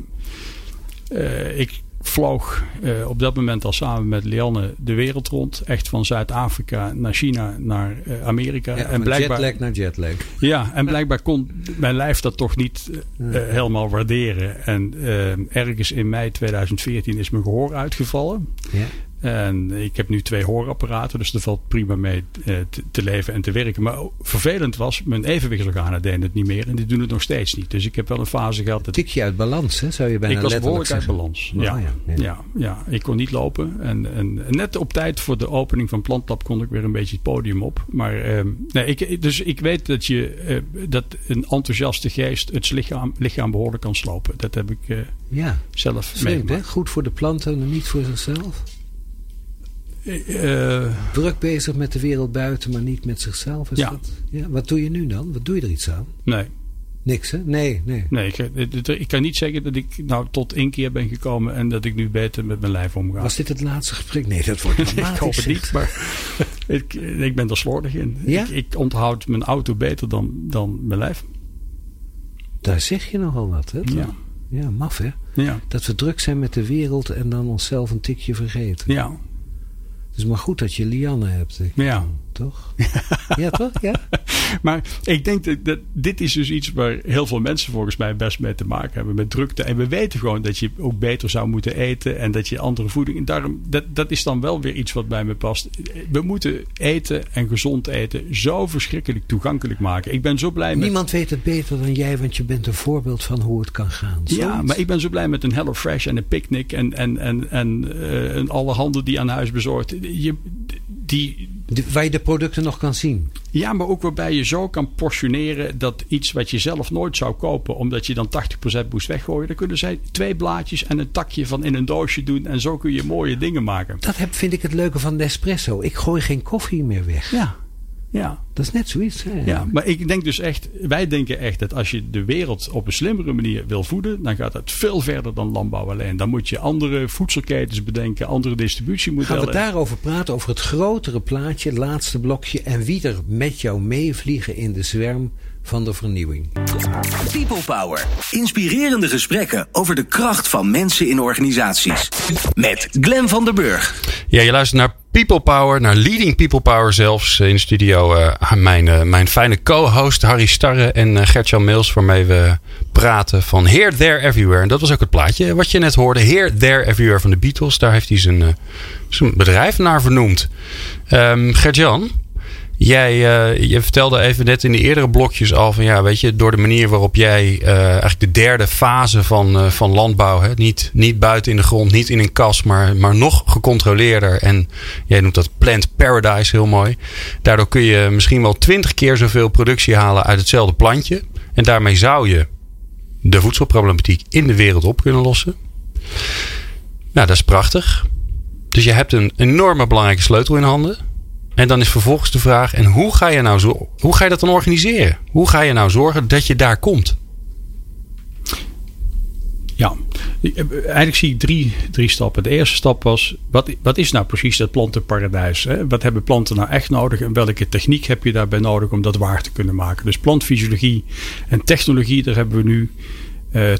S4: eh, ik vloog uh, op dat moment al samen met Lianne de wereld rond. Echt van Zuid-Afrika naar China naar uh, Amerika.
S3: Ja, en blijkbaar, jetlag naar jetlag.
S4: Ja, en blijkbaar kon mijn lijf dat toch niet uh, helemaal waarderen. En ergens in mei 2014 is mijn gehoor uitgevallen. Ja. En ik heb nu twee hoorapparaten, dus er valt prima mee eh, te, leven en te werken. Maar vervelend was, mijn evenwichtsorganen deden het niet meer en die doen het nog steeds niet. Dus ik heb wel een fase gehad. Dat
S3: Tikje uit balans, hè? zou je bijna
S4: ik was uit balans. Oh, ja. Ja, ja. ja, ik kon niet lopen. En, en, net op tijd voor de opening van Plantlab kon ik weer een beetje het podium op. Maar uh, nee, ik, dus ik weet dat, je, uh, dat een enthousiaste geest het lichaam, lichaam behoorlijk kan slopen. Dat heb ik uh, ja. zelf meegemaakt.
S3: Goed voor de planten en niet voor zichzelf?
S4: Uh,
S3: Druk bezig met de wereld buiten, maar niet met zichzelf. Is
S4: ja.
S3: Dat, ja. Wat doe je nu dan? Wat doe je er iets aan?
S4: Nee.
S3: Niks, hè? Nee, nee.
S4: Nee, ik, ik, kan niet zeggen dat ik nou tot één keer ben gekomen en dat ik nu beter met mijn lijf omga.
S3: Was dit het laatste gesprek? Nee, dat wordt dramatisch.
S4: ik hoop het niet, maar ik, ik ben er slordig in.
S3: Ja?
S4: Ik, ik onthoud mijn auto beter dan, dan mijn lijf.
S3: Daar zeg je nogal wat, hè?
S4: Ja.
S3: Ja, maf, hè?
S4: Ja.
S3: Dat we druk zijn met de wereld en dan onszelf een tikje vergeten.
S4: Ja,
S3: is maar goed dat je Lianne hebt. Ik,
S4: ja.
S3: Toch? ja, toch? Ja.
S4: Maar ik denk dat, dat, dit is dus iets waar heel veel mensen volgens mij best mee te maken hebben. Met drukte. En we weten gewoon dat je ook beter zou moeten eten. En dat je andere voeding. En daarom, dat, dat is dan wel weer iets wat bij me past. We moeten eten en gezond eten zo verschrikkelijk toegankelijk maken. Ik ben zo blij met...
S3: Niemand weet het beter dan jij, want je bent een voorbeeld van hoe het kan gaan.
S4: Ja, maar ik ben zo blij met een Hello Fresh en een picknick. En, en, en, en, en alle handen die aan huis bezorgd. Je, die,
S3: de, waar je de producten nog kan zien.
S4: Ja, maar ook waarbij je zo kan portioneren dat iets wat je zelf nooit zou kopen, omdat je dan 80% moest weggooien, dan kunnen zij twee blaadjes en een takje van in een doosje doen en zo kun je mooie dingen maken.
S3: Dat heb, vind ik het leuke van Nespresso. Ik gooi geen koffie meer weg.
S4: Ja. Ja.
S3: Dat is net zoiets. Hè?
S4: Ja, maar ik denk dus echt, wij denken echt dat als je de wereld op een slimmere manier wil voeden, dan gaat het veel verder dan landbouw alleen. Dan moet je andere voedselketens bedenken, andere distributiemodellen.
S3: Gaan we daarover praten, over het grotere plaatje, het laatste blokje en wie er met jou meevliegen in de zwerm van de vernieuwing.
S1: People Power. Inspirerende gesprekken over de kracht van mensen in organisaties. Met Glen van der Burg.
S2: Ja, je luistert naar People Power, naar Leading People Power zelfs. In de studio uh, mijn, uh, mijn fijne co-host Harry Starre en uh, Gertjan Mills, waarmee we praten van Here, There, Everywhere. En dat was ook het plaatje wat je net hoorde. Here, There, Everywhere van de Beatles. Daar heeft hij zijn, zijn bedrijf naar vernoemd. Um, Gertjan, Jij uh, je vertelde even net in de eerdere blokjes al van ja, weet je, door de manier waarop jij uh, eigenlijk de derde fase van, uh, van landbouw, hè, niet, niet buiten in de grond, niet in een kas, maar, maar nog gecontroleerder. En jij noemt dat plant paradise heel mooi. Daardoor kun je misschien wel twintig keer zoveel productie halen uit hetzelfde plantje. En daarmee zou je de voedselproblematiek in de wereld op kunnen lossen. Nou, dat is prachtig. Dus je hebt een enorme belangrijke sleutel in handen. En dan is vervolgens de vraag: en hoe ga je nou zo, hoe ga je dat dan organiseren? Hoe ga je nou zorgen dat je daar komt?
S4: Ja, eigenlijk zie ik drie, drie stappen. De eerste stap was: wat, wat is nou precies dat plantenparadijs? Hè? Wat hebben planten nou echt nodig en welke techniek heb je daarbij nodig om dat waar te kunnen maken? Dus plantfysiologie en technologie, daar hebben we nu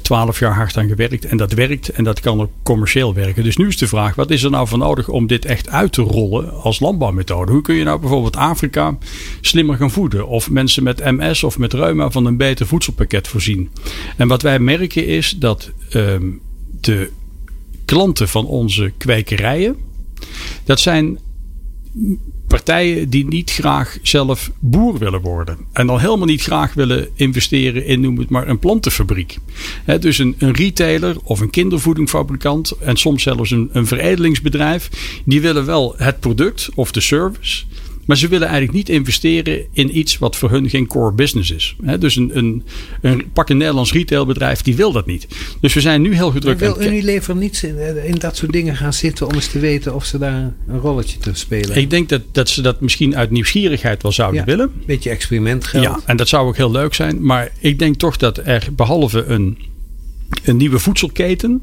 S4: twaalf jaar hard aan gewerkt. En dat werkt en dat kan ook commercieel werken. Dus nu is de vraag: wat is er nou voor nodig om dit echt uit te rollen als landbouwmethode? Hoe kun je nou bijvoorbeeld Afrika slimmer gaan voeden? Of mensen met MS of met reuma van een beter voedselpakket voorzien? En wat wij merken is dat um, de klanten van onze kwekerijen. Dat zijn partijen die niet graag zelf boer willen worden. En al helemaal niet graag willen investeren in, noem het maar, een plantenfabriek. Dus een, een, retailer of een kindervoedingfabrikant en soms zelfs een, een veredelingsbedrijf. Die willen wel het product of de service. Maar ze willen eigenlijk niet investeren in iets wat voor hun geen core business is. dus een, een, een, pak een Nederlands retailbedrijf, die wil dat niet. Dus we zijn nu heel gedrukt.
S3: Maar wil Unilever niet in dat soort dingen gaan zitten om eens te weten of ze daar een rolletje te spelen?
S4: Ik denk dat, dat ze dat misschien uit nieuwsgierigheid wel zouden
S3: ja,
S4: willen.
S3: Een beetje experimentgeld.
S4: Ja, en dat zou ook heel leuk zijn. Maar ik denk toch dat er behalve een een nieuwe voedselketen,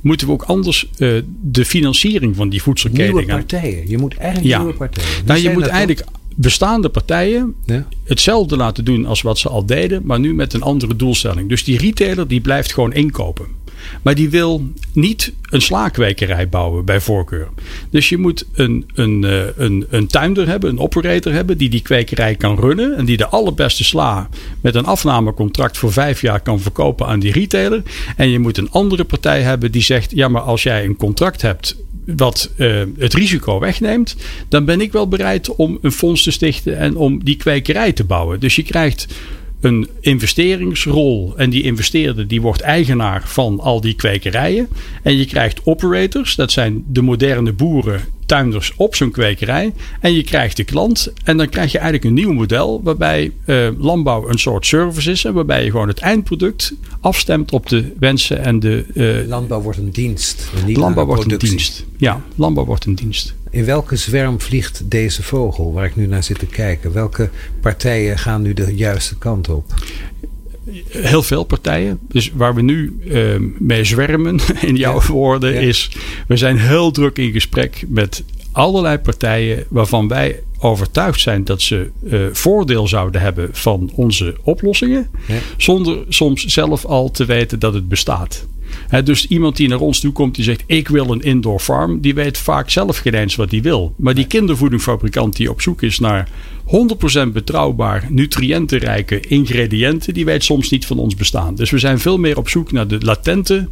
S4: moeten we ook anders uh, de financiering van die voedselketen
S3: Nieuwe partijen. Je moet eigenlijk
S4: ja.
S3: nieuwe partijen.
S4: Nou, je moet eigenlijk bestaande partijen
S3: ja.
S4: hetzelfde laten doen als wat ze al deden, maar nu met een andere doelstelling. Dus die retailer die blijft gewoon inkopen. Maar die wil niet een slaakwekerij bouwen bij voorkeur. Dus je moet een, een, eh, een, een tuinder hebben, een operator hebben die die kwekerij kan runnen. En die de allerbeste sla met een afnamecontract voor vijf jaar kan verkopen aan die retailer. En je moet een andere partij hebben die zegt, ja maar als jij een contract hebt wat uh, het risico wegneemt, dan ben ik wel bereid om een fonds te stichten en om die kwekerij te bouwen. Dus je krijgt een investeringsrol. En die investeerder die wordt eigenaar van al die kwekerijen. En je krijgt operators, dat zijn de moderne boeren, tuinders op zo'n kwekerij. En je krijgt de klant. En dan krijg je eigenlijk een nieuw model waarbij uh, landbouw een soort service is. En waarbij je gewoon het eindproduct afstemt op de wensen en de.
S3: Uh, landbouw wordt een dienst.
S4: landbouw wordt een dienst. Ja, landbouw wordt een dienst.
S3: In welke zwerm vliegt deze vogel waar ik nu naar zit te kijken? Welke partijen gaan nu de juiste kant op?
S4: Heel veel partijen. Dus waar we nu uh, mee zwermen, in jouw ja. woorden, ja. is... we zijn heel druk in gesprek met allerlei partijen... waarvan wij overtuigd zijn dat ze uh, voordeel zouden hebben van onze oplossingen... Ja. zonder soms zelf al te weten dat het bestaat. He, dus iemand die naar ons toe komt die zegt ik wil een indoor farm, die weet vaak zelf geen eens wat hij wil. Maar die kindervoedingfabrikant die op zoek is naar 100% betrouwbaar, nutriëntenrijke ingrediënten, die weet soms niet van ons bestaan. Dus we zijn veel meer op zoek naar de latente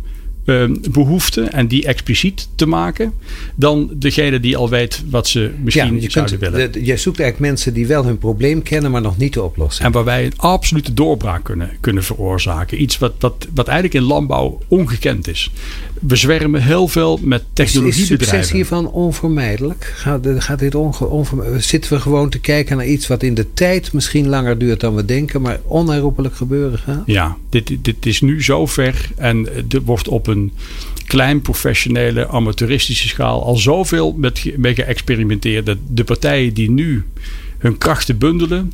S4: uh, behoeften en die expliciet te maken dan degene die al weet wat ze misschien ja, je zouden kunt, willen.
S3: Jij zoekt eigenlijk mensen die wel hun probleem kennen, maar nog niet de oplossing.
S4: En waar wij een absolute doorbraak kunnen, kunnen veroorzaken. Iets wat, wat, wat eigenlijk in landbouw ongekend is. We zwermen heel veel met technologiebedrijven.
S3: Is succes hiervan onvermijdelijk? Gaat, gaat dit onge, onvermijdelijk? Zitten we gewoon te kijken naar iets wat in de tijd misschien langer duurt dan we denken, maar onherroepelijk gebeuren gaat?
S4: Ja, dit, dit is nu zover en er wordt op een een klein professionele amateuristische schaal al zoveel met, mee geëxperimenteerd. Dat de partijen die nu hun krachten bundelen,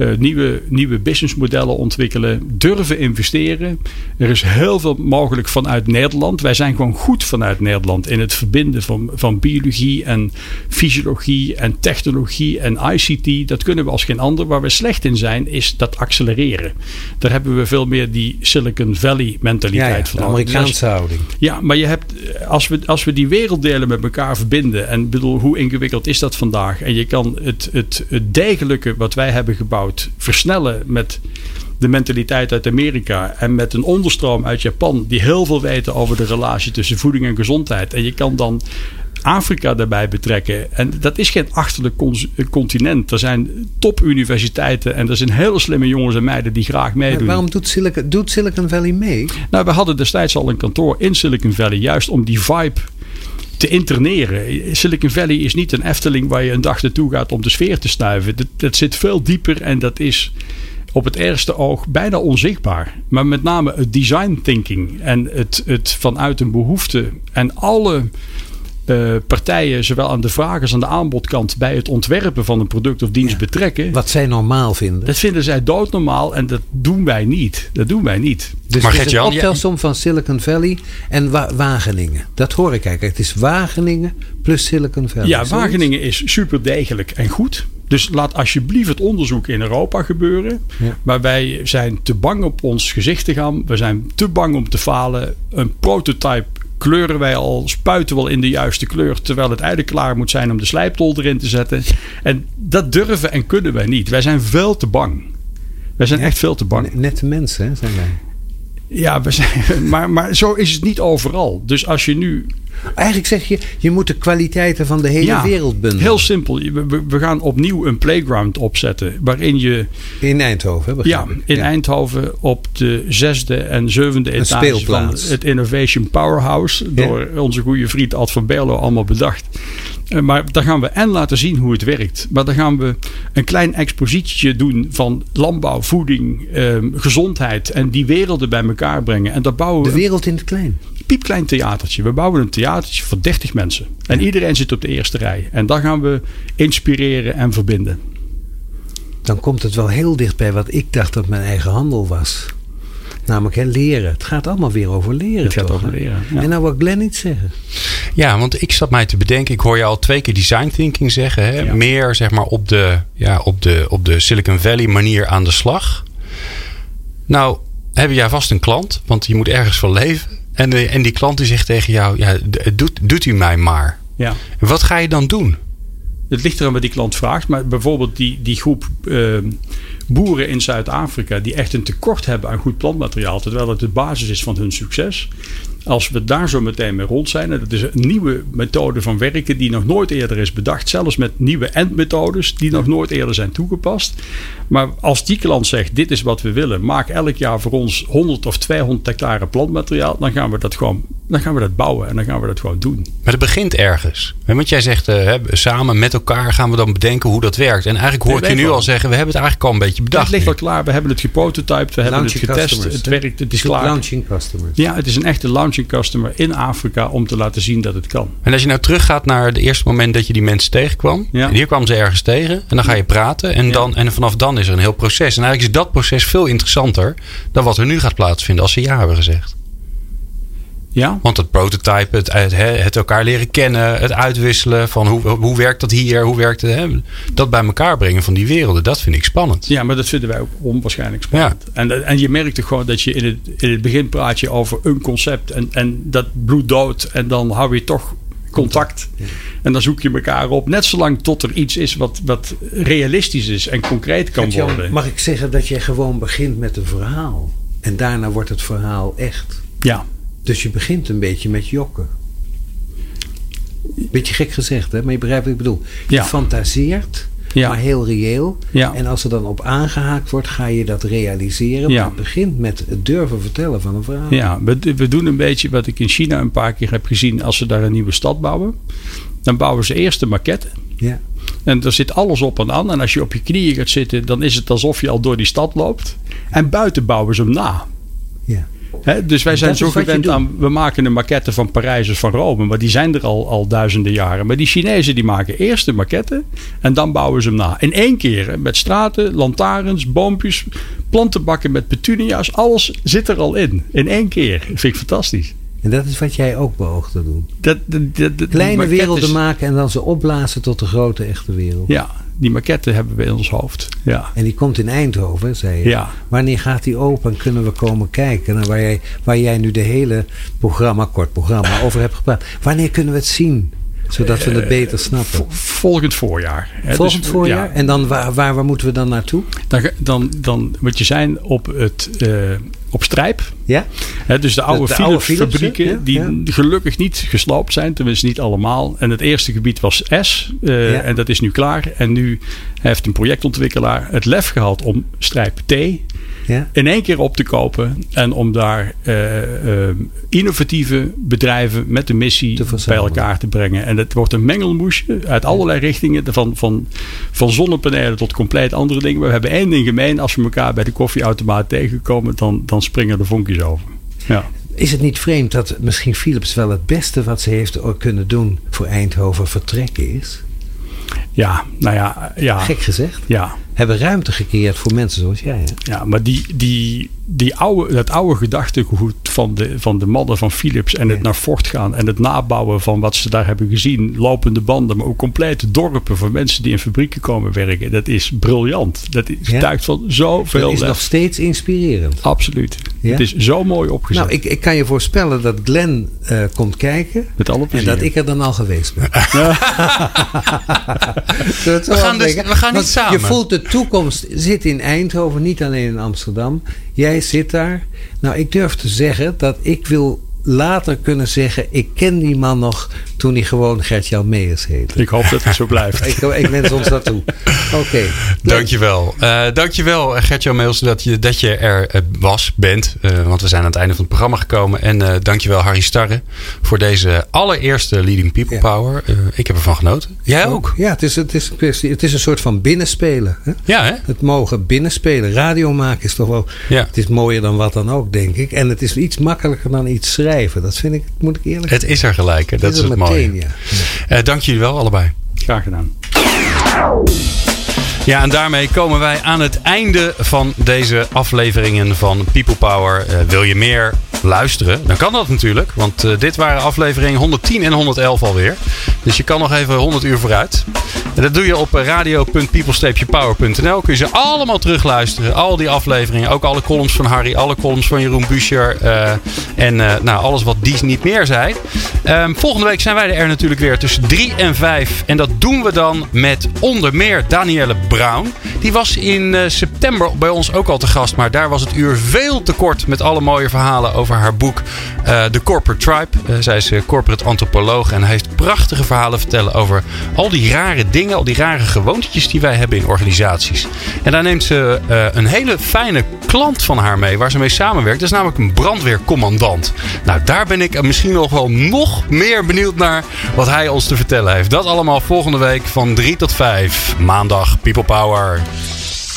S4: uh, nieuwe, nieuwe businessmodellen ontwikkelen, durven investeren. Er is heel veel mogelijk vanuit Nederland. Wij zijn gewoon goed vanuit Nederland in het verbinden van, van biologie en fysiologie en technologie en ICT. Dat kunnen we als geen ander. Waar we slecht in zijn, is dat accelereren. Daar hebben we veel meer die Silicon Valley mentaliteit
S3: ja, ja,
S4: van.
S3: De Amerikaanse houding.
S4: Ja, maar je hebt, als we, als we die werelddelen met elkaar verbinden. En bedoel, hoe ingewikkeld is dat vandaag? En je kan het, het, het degelijke wat wij hebben gebouwd versnellen met de mentaliteit uit Amerika en met een onderstroom uit Japan, die heel veel weten over de relatie tussen voeding en gezondheid. En je kan dan Afrika daarbij betrekken. En dat is geen achterlijk continent. Er zijn topuniversiteiten en er zijn hele slimme jongens en meiden die graag meedoen. Maar
S3: waarom doet Silicon, doet Silicon Valley mee?
S4: Nou, we hadden destijds al een kantoor in Silicon Valley, juist om die vibe te interneren. Silicon Valley is niet een Efteling waar je een dag naartoe gaat om de sfeer te snuiven. Dat, dat zit veel dieper en dat is op het eerste oog bijna onzichtbaar. Maar met name het design thinking en het, het vanuit een behoefte en alle uh, partijen, zowel aan de vraag als aan de aanbodkant, bij het ontwerpen van een product of dienst betrekken.
S3: Wat zij normaal vinden.
S4: Dat vinden zij doodnormaal en dat doen wij niet. Dat doen wij niet.
S3: Dus maar het is een optelsom van Silicon Valley en Wa Wageningen. Dat hoor ik eigenlijk. Het is Wageningen plus Silicon Valley.
S4: Ja, Wageningen is super degelijk en goed. Dus laat alsjeblieft het onderzoek in Europa gebeuren. Ja. Maar wij zijn te bang op ons gezicht te gaan. We zijn te bang om te falen. Een prototype kleuren wij al, spuiten wel in de juiste kleur. Terwijl het eigenlijk klaar moet zijn om de slijptol erin te zetten. En dat durven en kunnen wij niet. Wij zijn veel te bang. Wij zijn echt veel te bang.
S3: Nette mensen hè, zijn wij.
S4: Ja, we zijn, maar, maar zo is het niet overal. Dus als je nu
S3: Eigenlijk zeg je, je moet de kwaliteiten van de hele
S4: ja,
S3: wereld bundelen.
S4: Heel simpel. We, we, gaan opnieuw een playground opzetten. Waarin je.
S3: In Eindhoven,
S4: Ja, in ja. Eindhoven op de zesde en zevende een etage speelplaats. van het Innovation Powerhouse. Door ja. onze goede vriend Ad van Berlo allemaal bedacht. Maar daar gaan we en laten zien hoe het werkt. Maar dan gaan we een klein expositietje doen van landbouw, voeding, eh, gezondheid. En die werelden bij elkaar brengen. En dat bouwen
S3: de wereld in het klein.
S4: Piepklein theatertje. We bouwen een theatertje voor 30 mensen. En iedereen zit op de eerste rij. En dan gaan we inspireren en verbinden.
S3: Dan komt het wel heel dicht bij wat ik dacht dat mijn eigen handel was. Namelijk hè, leren. Het gaat allemaal weer over leren.
S4: Het gaat
S3: toch,
S4: over leren. Ja.
S3: En nou wat Glenn iets zeggen.
S2: Ja, want ik zat mij te bedenken. Ik hoor je al twee keer design thinking zeggen. Hè? Ja. Meer zeg maar op de, ja, op, de, op de Silicon Valley manier aan de slag. Nou, heb jij vast een klant, want je moet ergens van leven. En, de, en die klant die zegt tegen jou, ja, doet, doet u mij maar.
S4: Ja.
S2: Wat ga je dan doen?
S4: Het ligt eraan wat die klant vraagt. Maar bijvoorbeeld die, die groep eh, boeren in Zuid-Afrika die echt een tekort hebben aan goed plantmateriaal, terwijl het de basis is van hun succes. Als we daar zo meteen mee rond zijn, en dat is een nieuwe methode van werken die nog nooit eerder is bedacht, zelfs met nieuwe endmethodes die nog nooit eerder zijn toegepast. Maar als die klant zegt: Dit is wat we willen, maak elk jaar voor ons 100 of 200 hectare plantmateriaal, dan gaan we dat gewoon dan gaan we dat bouwen en dan gaan we dat gewoon doen.
S2: Maar het begint ergens. Want jij zegt, eh, hè, samen met elkaar gaan we dan bedenken hoe dat werkt. En eigenlijk hoor ik je nu al zeggen, we hebben het eigenlijk al een beetje bedacht.
S4: het ligt
S2: nu.
S4: al klaar, we hebben het geprototyped, we hebben het getest,
S3: customers,
S4: het werkt, het is klaar.
S3: Launching customers.
S4: Ja, het is een echte launching customer in Afrika om te laten zien dat het kan.
S2: En als je nou teruggaat naar het eerste moment dat je die mensen tegenkwam.
S4: Ja.
S2: En hier kwam ze ergens tegen. En dan ga je praten. En,
S4: Ja.
S2: dan, en vanaf dan is er een heel proces. En eigenlijk is dat proces veel interessanter dan wat er nu gaat plaatsvinden als ze ja hebben gezegd.
S4: Ja,
S2: Want het prototype, het, het, het elkaar leren kennen, het uitwisselen van hoe, hoe werkt dat hier, hoe werkt het. Hè? Dat bij elkaar brengen van die werelden, dat vind ik spannend.
S4: ja, maar dat vinden wij ook onwaarschijnlijk spannend. En, en je merkt toch gewoon dat je in het, in het begin praat je over een concept en, en dat bloed dood en dan hou je toch contact. En dan zoek je elkaar op. Net zolang tot er iets is wat, wat realistisch is en concreet kan
S3: Gert-Jan,
S4: worden.
S3: mag ik zeggen dat je gewoon begint met een verhaal. En daarna wordt het verhaal echt.
S4: Ja,
S3: Dus je begint een beetje met jokken. Beetje gek gezegd, hè? maar je begrijpt wat ik bedoel. Je
S4: Ja.
S3: fantaseert,
S4: Ja.
S3: maar heel reëel.
S4: Ja.
S3: En als er dan op aangehaakt wordt, ga je dat realiseren.
S4: Ja.
S3: Maar het begint met het durven vertellen van een verhaal.
S4: Ja, we, we doen een beetje wat ik in China een paar keer heb gezien. Als ze daar een nieuwe stad bouwen, dan bouwen ze eerst de maquette.
S3: Ja.
S4: En er zit alles op en aan. En als je op je knieën gaat zitten, dan is het alsof je al door die stad loopt. En buiten bouwen ze hem na.
S3: Ja.
S4: Dus wij zijn
S3: Dat
S4: zo gewend aan, we maken een maquette van Parijs of van Rome. Maar die zijn er al, al duizenden jaren. Maar die Chinezen die maken eerst de maquette en dan bouwen ze hem na. In één keer, met straten, lantaarns, boompjes, plantenbakken met petunia's. Alles zit er al in. In één keer. Vind ik fantastisch.
S3: En dat is wat jij ook beoogt te doen.
S4: Dat, dat, dat- dat-
S3: Kleine werelden
S4: is-
S3: maken en dan ze opblazen tot de grote echte wereld.
S4: Ja, die maquette hebben we in ons hoofd. Ja.
S3: En die komt in Eindhoven, zei je.
S4: Ja.
S3: Wanneer gaat die open en kunnen we komen kijken? naar waar, jij, waar jij nu de hele programma, kort programma, over hebt gepraat. Wanneer kunnen we het zien? Zodat we het beter snappen.
S4: Vo- Volgend voorjaar. Hè,
S3: Volgend
S4: dus,
S3: voorjaar?
S4: ja,
S3: En dan waar, waar, waar moeten we dan naartoe?
S4: dan, dan, dan moet je zijn op, het, eh, op strijp.
S3: Ja?
S4: Dus de oude
S3: de oude
S4: Philips
S3: Philips,
S4: fabrieken
S3: hè? Ja,
S4: die
S3: ja.
S4: gelukkig niet gesloopt zijn. Tenminste niet allemaal. En het eerste gebied was S. eh,
S3: Ja.
S4: En dat is nu klaar. En nu heeft een projectontwikkelaar het lef gehad om strijp T
S3: Ja?
S4: in één keer op te kopen. En om daar eh, eh, innovatieve bedrijven met de missie bij elkaar te brengen. En het wordt een mengelmoesje uit allerlei richtingen. Van, van, van zonnepanelen tot compleet andere dingen. Maar we hebben één ding gemeen. Als we elkaar bij de koffieautomaat tegenkomen, dan, dan springen de vonkjes over. Ja.
S3: Is het niet vreemd dat misschien Philips wel het beste wat ze heeft kunnen doen voor Eindhoven vertrekken is?
S4: Ja, nou ja, ja,
S3: Gek gezegd.
S4: ja,
S3: Hebben ruimte gecreëerd voor mensen zoals jij. Hè?
S4: ja maar die, die, die oude, dat oude gedachtegoed van de, van de mannen van Philips en het naar Fort gaan en het nabouwen van wat ze daar hebben gezien, lopende banden, maar ook complete dorpen van mensen die in fabrieken komen werken, dat is briljant. Dat
S3: Ja.
S4: getuigt van zoveel
S3: Dat is
S4: lef.
S3: nog steeds inspirerend.
S4: Absoluut.
S3: Ja?
S4: Het is zo mooi opgezet.
S3: Nou, ik, ik kan je voorspellen dat Glenn eh, komt kijken.
S4: Met alle
S3: En dat ik er dan al geweest ben. we
S2: gaan dus- we gaan niet samen.
S3: Je voelt de toekomst zit in Eindhoven, niet alleen in Amsterdam. Jij zit daar. Nou, ik durf te zeggen dat ik wil later kunnen zeggen... ik ken die man nog toen hij gewoon Gert-Jan Meijers heette.
S4: Ik hoop dat het zo blijft.
S3: Ik, ik wens ons dat toe. Oké.
S2: Dankjewel. Eh dankjewel Gertjan Meels dat je, dat je er eh, was, bent. Eh, want we zijn aan het einde van het programma gekomen. En eh dankjewel Harry Starre voor deze allereerste Leading People
S3: Ja.
S2: Power. Eh, ik heb ervan genoten. Jij ook?
S3: Ja, het is, het, is, een kwestie- het is een soort van binnenspelen. Hè?
S2: Ja hè?
S3: Het mogen binnenspelen. Radio maken is toch wel...
S2: Ja.
S3: Het is mooier dan wat dan ook, denk ik. En het is iets makkelijker dan iets schrijven. Dat vind ik, moet ik eerlijk
S2: Het is er gelijk. hè. Dat is het mooie.
S3: meteen, ja.
S2: Eh, dank jullie wel allebei.
S4: Graag gedaan.
S2: Ja, en daarmee komen wij aan het einde van deze afleveringen van People Power. Eh, wil je meer luisteren? Dan kan dat natuurlijk. Want eh, dit waren afleveringen 110 en 111 alweer. Dus je kan nog even 100 uur vooruit. En dat doe je op radio.people-power.nl. Kun je ze allemaal terugluisteren. Al die afleveringen. Ook alle columns van Harry. Alle columns van Jeroen Buescher. Uh, en nou, alles wat Dies niet meer zei. Um, volgende week zijn wij er natuurlijk weer tussen 3 en 5. En dat doen we dan met onder meer Danielle Brown. Die was in september bij ons ook al te gast. Maar daar was het uur veel te kort met alle mooie verhalen over haar boek The Corporate Tribe. zij is corporate antropoloog en heeft prachtige verhalen vertellen over al die rare dingen, al die rare gewoontjes die wij hebben in organisaties. En daar neemt ze een hele fijne klant van haar mee, waar ze mee samenwerkt. Dat is namelijk een brandweercommandant. Nou, daar ben ik misschien nog wel nog meer benieuwd naar wat hij ons te vertellen heeft. Dat allemaal volgende week van 3 tot 5. Maandag, People Power.